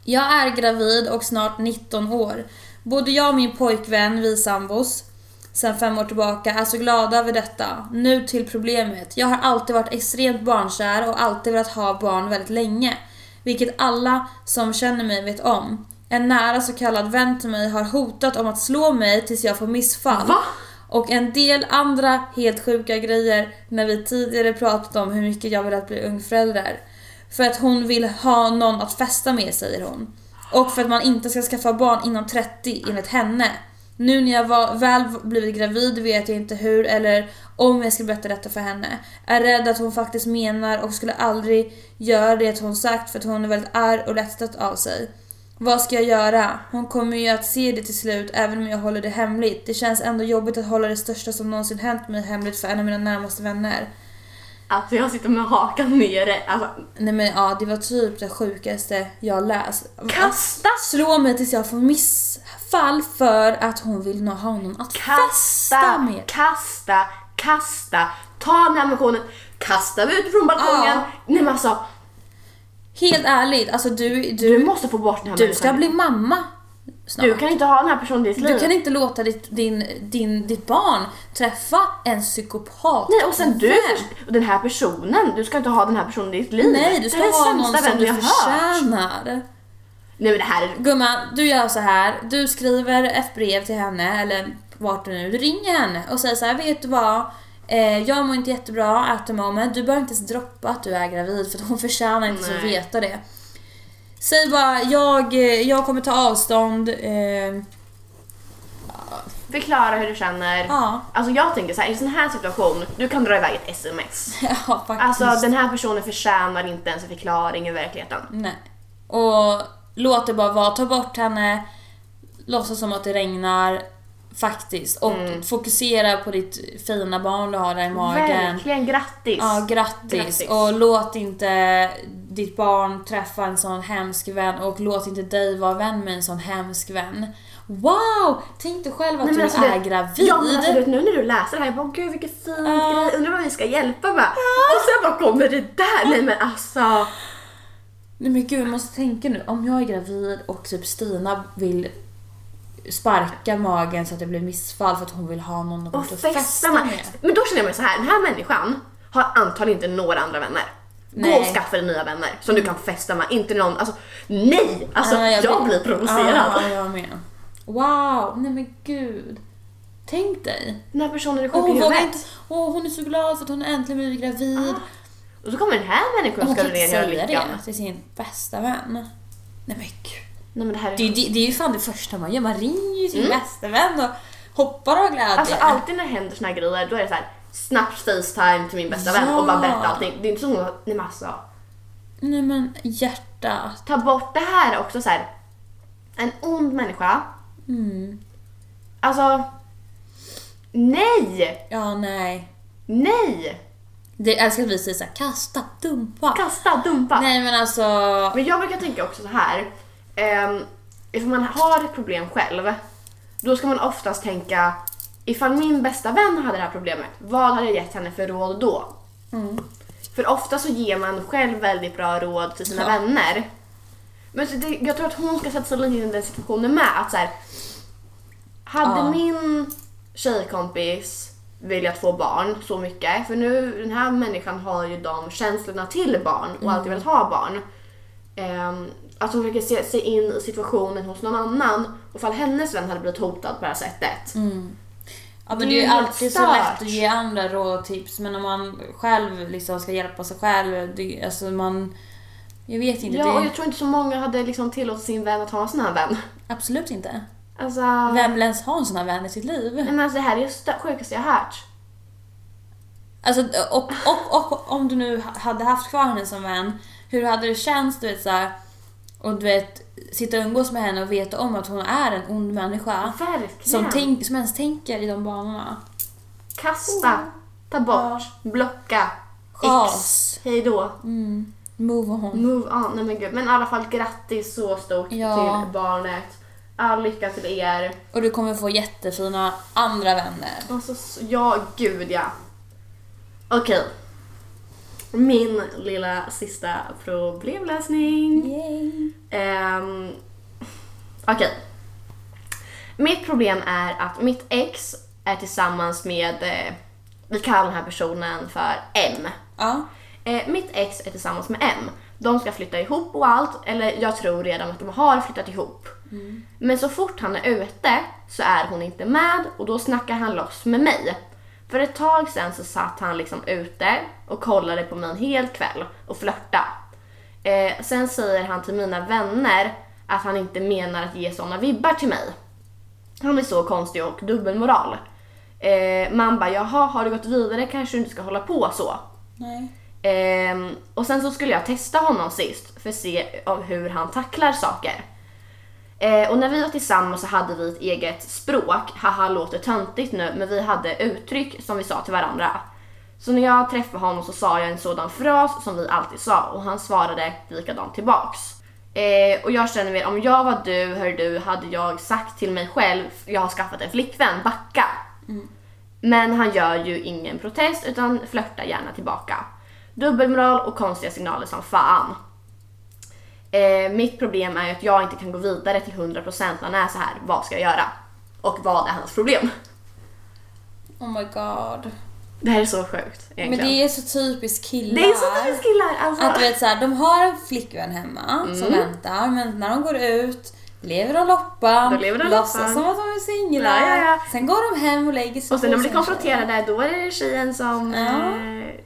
Jag är gravid och snart 19 år. Både jag och min pojkvän, vi sambos, sen fem år tillbaka är så glada över detta. Nu till problemet. Jag har alltid varit extremt barnkär och alltid velat ha barn väldigt länge. Vilket alla som känner mig vet om. En nära så kallad vän till mig har hotat om att slå mig tills jag får missfall. Va? Och en del andra helt sjuka grejer när vi tidigare pratat om hur mycket jag vill att bli ungförälder. För att hon vill ha någon att festa med säger hon. Och för att man inte ska skaffa barn inom 30 enligt henne. Nu när jag var, väl blivit gravid vet jag inte hur eller om jag ska berätta detta för henne. Är rädd att hon faktiskt menar och skulle aldrig göra det hon sagt för att hon är väldigt arg och lättstött av sig. Vad ska jag göra? Hon kommer ju att se det till slut även om jag håller det hemligt. Det känns ändå jobbigt att hålla det största som någonsin hänt mig hemligt för en av mina närmaste vänner. Alltså jag sitter med hakan nere. Alltså, Nej men ja, det var typ det sjukaste jag läst. kasta, Slå mig tills jag får missfall för att hon vill nå ha någon att festa kasta, med. kasta, kasta. Ta den här missionen, kasta mig ut från balkongen. Ja. Nej men alltså, Helt ärligt, alltså du, du du, måste få bort den här du ska bli mamma snart. Du kan inte ha den här personen i ditt liv. Du kan inte låta ditt, din, din, ditt barn träffa en psykopat. Nej och sen du, och den här personen, du ska inte ha den här personen i ditt liv. Nej, du ska det ha någon som du jag hört. förtjänar. Nej men det här är... Gumman, du gör så här. Du skriver ett brev till henne, eller vart du nu. Du ringer henne och säger så här, vet du vad? Eh, jag mår inte jättebra at the moment. Du behöver inte ens droppa att du är gravid för hon förtjänar inte så att Nej. veta det. Säg bara, jag, eh, jag kommer ta avstånd. Eh, Förklara hur du känner. ja, Alltså jag tänker så här, i en sån här situation, du kan dra iväg ett sms. ja, faktiskt. Alltså den här personen förtjänar inte ens en förklaring i verkligheten. Nej. Och låt det bara vara. Ta bort henne. Låtsas som att det regnar. Faktiskt. Och Mm. fokusera på ditt fina barn du har där i magen. Verkligen grattis! Ja, grattis. Grattis. Och låt inte ditt barn träffa en sån hemsk vän och låt inte dig vara vän med en sån hemsk vän. Wow! Tänk dig själv att Nej, du alltså är det- gravid. Ja men alltså nu när du läser det här, jag bara gud vilken fin Ja. grej, undrar vad vi ska hjälpa med. Och sen bara kommer det där, nej men alltså. Nej men gud, jag måste tänka nu. Om jag är gravid och typ Stina vill sparka magen så att det blir missfall för att hon vill ha någon att gå Och och festa festa med. Men då känner jag mig så här, den här människan har antagligen inte några andra vänner. Gå Nej. och skaffa dig nya vänner som du kan festa med, inte någon, alltså nej! Alltså Ja, jag, blir provocerad. Ja, jag med. Wow, nej men gud. Tänk dig. Den här personen är sjuk i hon, vågar huvudet. inte, åh, hon är så glad för att hon äntligen blivit gravid. Och så kommer den här människan hon och ska kan ner inte hela säga lyckan. det till sin bästa vän. Nej men gud. Nej men det här är... Det, det, det är ju fan det första man gör. Man ringer ju sin bästa vän och hoppar av glädje. Alltså alltid när det händer såna här grejer då är det så här snabbt facetime till min bästa vän och bara Ja. berätta allting. Det är inte så hon, nej men alltså. Nej men hjärtat. Ta bort det här är också så här. En ond människa. Mm. Alltså. Nej! Ja, nej. Nej! Det, älskar att vi säger såhär, kasta, dumpa. Kasta, dumpa. Nej men alltså, Men jag brukar tänka också så här. Um, ifall man har ett problem själv, då ska man oftast tänka ifall min bästa vän hade det här problemet, vad hade jag gett henne för råd då? För ofta så ger man själv väldigt bra råd till sina Ja. vänner. Men det, jag tror att hon ska sätta sig lite in i den situationen med. Att så här, hade Ja. min tjejkompis velat få barn så mycket, för nu den här människan har ju de känslorna till barn och alltid velat ha barn. Um, att hon försöker se sig in i situationen hos någon annan och fall hennes vän hade blivit hotad på det här sättet. ja, men Det är det är ju alltid så stört. lätt att ge andra råd och tips men om man själv liksom ska hjälpa sig själv, det, alltså man... Jag vet inte, Ja, och det, jag tror inte så många hade liksom tillåtit sin vän att ha en sån här vän. absolut inte. Alltså, Vem vill ens ha en sån här vän i sitt liv? nej, men alltså det här är det sjukaste jag hört. Alltså, och, och, och om du nu hade haft kvar henne som vän, hur hade det känts, du vet såhär, och du vet, sitta och umgås med henne och veta om att hon är en ond människa. Verkligen. Som, tänk, som ens tänker i de banorna. Kasta, ta bort, blocka, Chas. X, hej då. Mm. Move on. Move on. Nej men gud. Men i alla fall grattis så stort Ja. till barnet. All lycka till er. Och du kommer få jättefina andra vänner. Alltså, ja gud ja. Okej. Min lilla sista problemlösning. Yay. Ehm, Okej. Mitt problem är att mitt ex är tillsammans med, eh, vi kallar den här personen för M. Ja. Eh, mitt ex är tillsammans med M. De ska flytta ihop och allt, eller jag tror redan att de har flyttat ihop. Men så fort han är ute så är hon inte med och då snackar han loss med mig. För ett tag sen så satt han liksom ute och kollade på mig en hel kväll och flörta. Eh, sen säger han till mina vänner att han inte menar att ge såna vibbar till mig. Han är så konstig och dubbelmoral. Eh, man bara, jaha, har du gått vidare kanske du inte ska hålla på så. Nej. Ehm, och sen så skulle jag testa honom sist för att se hur han tacklar saker. Eh, och när vi var tillsammans så hade vi ett eget språk. Haha låter töntigt nu, men vi hade uttryck som vi sa till varandra. Så när jag träffade honom så sa jag en sådan fras som vi alltid sa och han svarade likadant tillbaks. Eh, och jag känner mer, om jag var du, hör du, hade jag sagt till mig själv, jag har skaffat en flickvän, backa. Men han gör ju ingen protest utan flörtar gärna tillbaka. Dubbelmoral och konstiga signaler som fan. Eh, mitt problem är ju att jag inte kan gå vidare till 100% när han är så här. Vad ska jag göra? Och vad är hans problem? Oh my god. Det här är så sjukt egentligen. Men det är så typiskt killar. Det är så typiskt killar alltså. Att du vet såhär, de har en flickvän hemma som Mm. väntar men när de går ut lever de loppan, Då lever de låtsas som att de är singlar. Ja, ja, ja. Sen går de hem och lägger sig och sen när de blir konfronterade då är det tjejen som... Ja. Eh...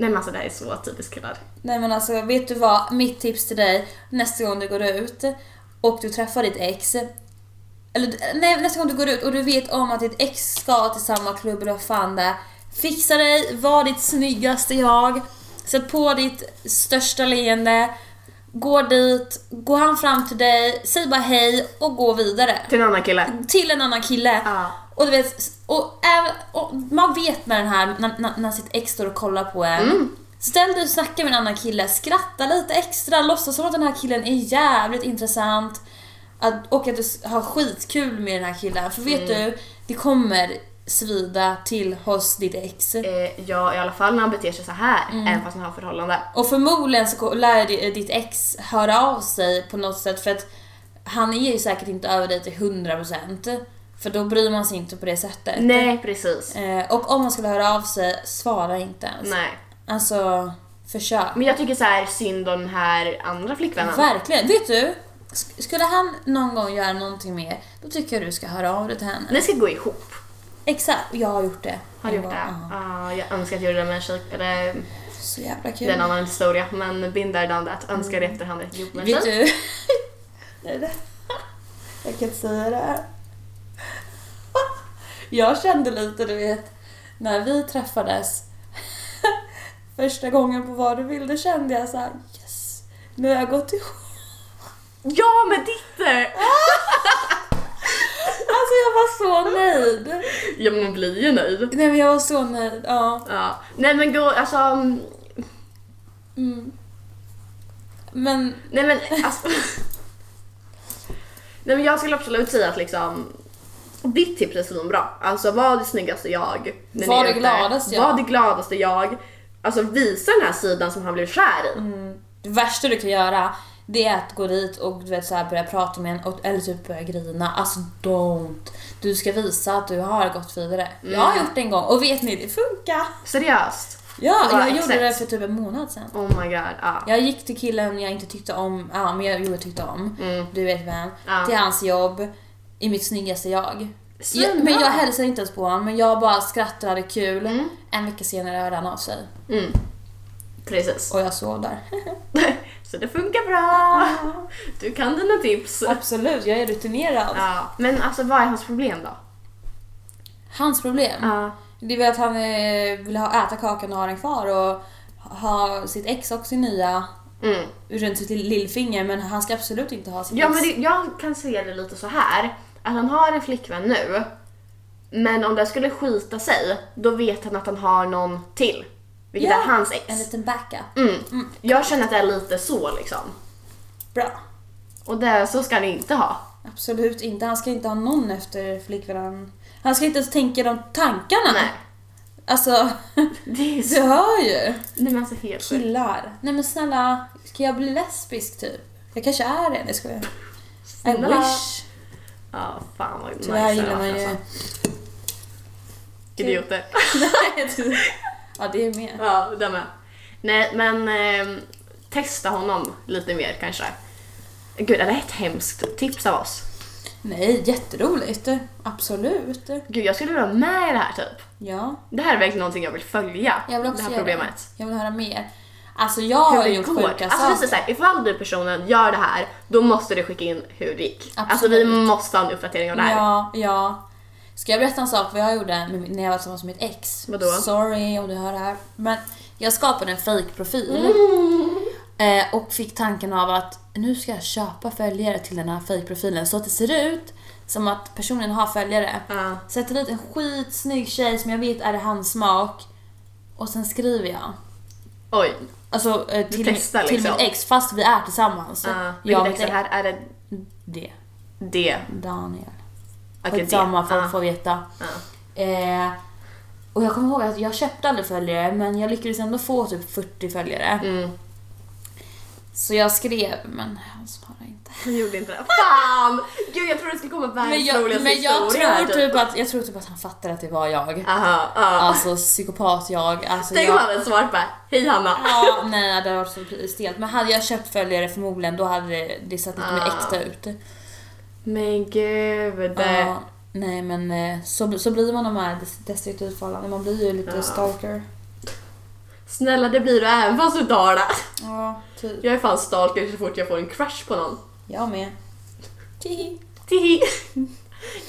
Nej men alltså det här är så typiskt killar. Nej men alltså vet du vad? Mitt tips till dig nästa gång du går ut och du träffar ditt ex. Eller nej, nästa gång du går ut och du vet om att ditt ex ska till samma klubb eller vad fan det är. Fixa dig, var ditt snyggaste jag. Sätt på ditt största leende. Gå dit, går han fram till dig, säg bara hej och gå vidare. Till en annan kille. Till en annan kille. Ja. Och du vet, och, även, och man vet med den här, när, när, när sitt ex står och kollar på en. Mm. Ställ dig och snacka med en annan kille, skratta lite extra, låtsas som att den här killen är jävligt intressant. Att, och att du har skitkul med den här killen. För vet Mm. du, det kommer svida till hos ditt ex. Eh, ja i alla fall när han beter sig så här Mm. även fast han har förhållande. Och förmodligen så lär di- ditt ex höra av sig på något sätt för att han är ju säkert inte över dig till 100% För då bryr man sig inte på det sättet. Nej precis. Eh, och om man skulle höra av sig, svara inte ens. Nej. Alltså, försök. Men jag tycker så här synd om den här andra flickvännen. Verkligen. Vet du? sk- Skulle han någon gång göra någonting mer, då tycker jag du ska höra av dig till henne. Ni ska gå ihop. Exakt, jag har gjort det. Har du gjort det? ja. Ja, jag önskar att jag gjorde det med en eller Så jävla det kul. är en annan historia, men been there done that. Önskar i efterhand att jag en Vet du? Det- jag kan inte säga det här. Jag kände lite, du vet, när vi träffades första gången på Vad du vill, då kände jag så här: yes, nu har jag gått ihop. Ja, med ditt! Jag var så nöjd. Ja, men man blir ju nöjd. Nej men jag var så nöjd, ja. Ja. Nej men gå, alltså... mm, Mm. Men Nej men alltså... Nej men jag skulle absolut säga att liksom ditt tips är svinbra. Alltså var det snyggaste jag. Var det gladaste jag. Var det gladaste jag. Alltså visa den här sidan som han blev kär i. det värsta du kan göra, det är att gå dit och du vet, så här, börja prata med en och, eller typ börja grina. Alltså don't. Du ska visa att du har gått vidare. Jag har gjort det en gång och vet ni, det funkar. Seriöst. Ja, jag gjorde exakt. det för typ en månad sedan. Oh my god. Ja. Jag gick till killen jag inte tyckte om, ja men jag, jo, jag tyckte om, Mm. du vet vem, Ja. till hans jobb i mitt snyggaste jag. jag men jag hälsade inte ens på honom, men jag bara skrattade kul. Mm. En vecka senare hörde han av sig Mm. Precis. och jag sov där. Så det funkar bra. Du kan dina tips. Absolut, jag är rutinerad. Ja. Men alltså vad är hans problem då? Hans problem, Ja. det är väl att han eh, vill ha, äta kakan och ha den kvar och ha sitt ex och sin nya Mm. runt sitt lill- lillfinger men han ska absolut inte ha sitt Ja ex. men det, jag kan se det lite så här att han har en flickvän nu men om det skulle skita sig då vet han att han har någon till. Vilket Ja, är hans ex. En liten backup. Mm. Jag känner att det är lite så liksom. Bra. Och det, så ska han inte ha. Absolut inte. Han ska inte ha någon efter flickvännen. Han ska inte ens tänka de tankarna. Nej. Alltså, Det är du så... hör ju. Nej men alltså helt. Killar. Nej men snälla, ska jag bli lesbisk typ? Jag kanske är det, det ska jag. I Snälla. wish. Ja, fan vad Tyvärr nice gillar man ju... alltså. Idioter. ja, det är med. Ja, det med. Nej, men eh, testa honom lite mer kanske. Gud, är det ett hemskt tips av oss? Nej, jätteroligt. Absolut. Gud, jag skulle vilja vara med i det här typ. Ja, Det här är verkligen någonting jag vill följa. jag vill också det här problemet. Det. Jag vill höra mer. Alltså jag har Hur det gjort går. sjuka Alltså saker. så här, ifall du personen gör det här, då måste du skicka in hur det gick. Alltså Absolut. vi måste ha en uppdatering av det här. Ja, ja. Ska jag berätta en sak vad jag gjorde när jag var tillsammans med mitt ex? Vadå? Sorry om du hör det här. Men jag skapade en fake-profil. Mm. Eh, och fick tanken av att nu ska jag köpa följare till den här fake-profilen så att det ser ut som att personen har följare. Ja. Sätter dit en skitsnygg tjej som jag vet är hans smak. Och sen skriver jag. Oj. Alltså eh, till, testar till liksom. mitt ex fast vi är tillsammans. Uh, jag mitt ex är det här? Är det Det. det? Daniel. Skitsamma, folk Ja. får veta. Ja. Eh, och jag kommer ihåg att jag köpte aldrig följare men jag lyckades ändå få typ 40 följare. Mm. Så jag skrev, men han svarade inte. Han gjorde inte det. Fan! Gud jag trodde det skulle komma Men världens jag, roligaste men jag, historia här, tror typ att, jag tror typ att han fattade att det var jag. Aha, ja. Alltså psykopat jag. Alltså, Tänk om jag han hade svarat bara Hej Hanna. ja, nej det hade varit så stelt. Men hade jag köpt följare förmodligen då hade det, det sett lite mer Ah. äkta ut. Men gud. Ja, nej men eh, så, så blir man de här des- destruktiva förhållanden. Man blir ju lite Ja. stalker. Snälla det blir du även fast du tar det. Ja, typ. Jag är fan stalker så fort jag får en crush på någon. Jag med. Tihi. Tihi.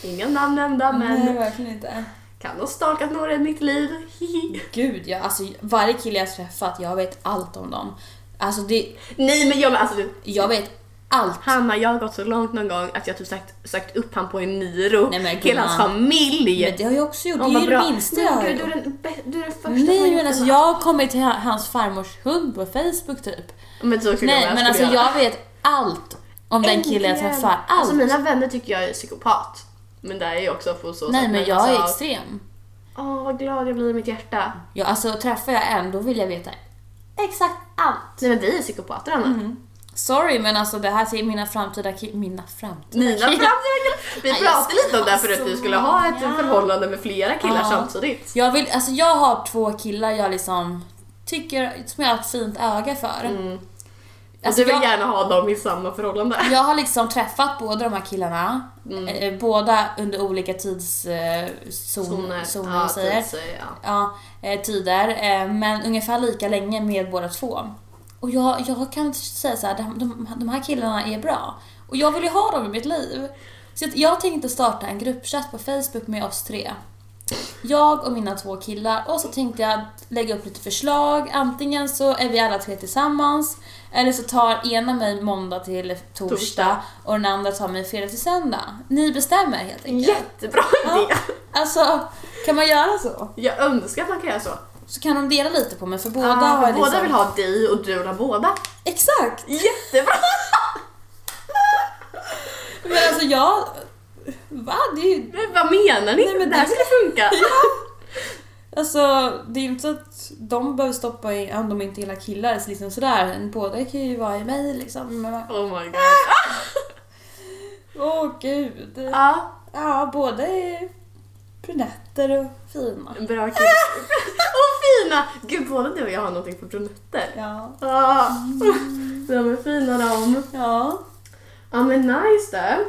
Inga namn nämnda men Nej, verkligen inte. kan ha stalkat några i mitt liv. Hihi. Gud ja, alltså varje kille jag träffat, jag vet allt om dem. Alltså det, Nej men jag, alltså, jag vet allt. Hanna jag har gått så långt någon gång att jag typ sagt, sökt upp han på en Niro. Nej, men Hela hans familj. Men det har jag också gjort, det är ju det minsta jag har gud, du, gjort. är den, du är den första Nej gjort men alltså jag har kommit till hans farmors hund på Facebook typ. Men så Nej jag men alltså göra. jag vet allt om den killen jag träffar. Allt. Alltså mina vänner tycker jag är psykopat. Men det är ju också på så Nej men jag är alltså, extrem. Åh vad glad jag blir i mitt hjärta. Ja, alltså träffar jag en då vill jag veta exakt allt. Nej men vi är psykopater Anna. Mm. Sorry men alltså det här till mina framtida ki- Mina framtida Mina killar. framtida killar. Vi pratade lite om det här ska för att ha du skulle ha ett många. förhållande med flera killar Ja. samtidigt. Jag vill, alltså jag har två killar jag liksom tycker, som jag har ett fint öga för. Mm. Alltså, du vill jag- gärna ha dem i samma förhållande. Jag har liksom träffat båda de här killarna, Mm. eh, båda under olika tidszoner, eh, ja, och säger. ja. Ja, eh, tider, eh, men ungefär lika länge med båda två. Och jag, jag kan säga så här, de, de, här killarna är bra. Och jag vill ju ha dem i mitt liv. Så jag tänkte starta en gruppchatt på Facebook med oss tre. Jag och mina två killar och så tänkte jag lägga upp lite förslag. Antingen så är vi alla tre tillsammans eller så tar ena mig måndag till torsdag, Torsdag. och den andra tar mig fredag till söndag. Ni bestämmer helt enkelt. Jättebra Ja. idé! Alltså, kan man göra så? Jag önskar att man kan göra så. Så kan de dela lite på mig för båda Ah, har liksom... Båda vill ha dig och du vill ha båda. Exakt! Jättebra! Men alltså jag... Va? Det är ju... Men vad menar ni? Nej, men det här skulle funka. Alltså, det är ju inte så att de behöver stoppa i, om de inte gillar killar, så liksom sådär. Båda kan ju vara i mig liksom. Oh my god. Åh gud. Ja, Ja, båda är brunetter och fina. bra kill. Fina! Gud, både du och jag har någonting på brunetter. Ja. Ah, de är fina de. Ja. Ja men nice då.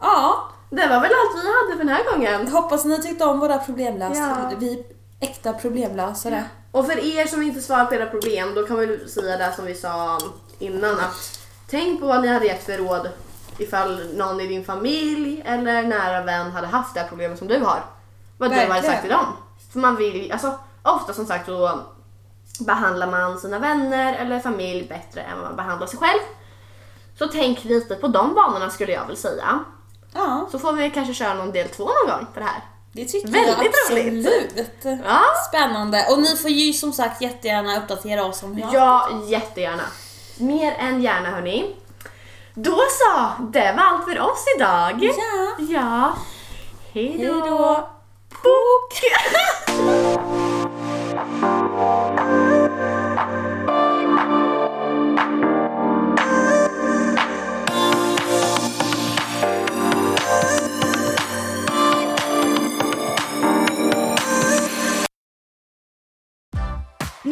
Ja, Det var väl allt vi hade för den här gången. hoppas ni tyckte om våra problemlösare. Ja. Vi är äkta problemlösare. Och för er som inte svarar på era problem, då kan vi säga det som vi sa innan att tänk på vad ni hade gett för råd ifall någon i din familj eller nära vän hade haft det här problemet som du har. Vad du hade Verkligen. sagt till dem. För man vill alltså ofta som sagt så behandlar man sina vänner eller familj bättre än vad man behandlar sig själv. Så tänk lite på de banorna skulle jag väl säga. Ja, Så får vi kanske köra någon del två någon gång på det här. det tycker Väldigt jag roligt. absolut. Ja, Spännande. Och ni får ju som sagt jättegärna uppdatera oss om hur Ja, jättegärna. Mer än gärna hörni. Då så, det var allt för oss idag. Ja. Ja. Hej då. Bok.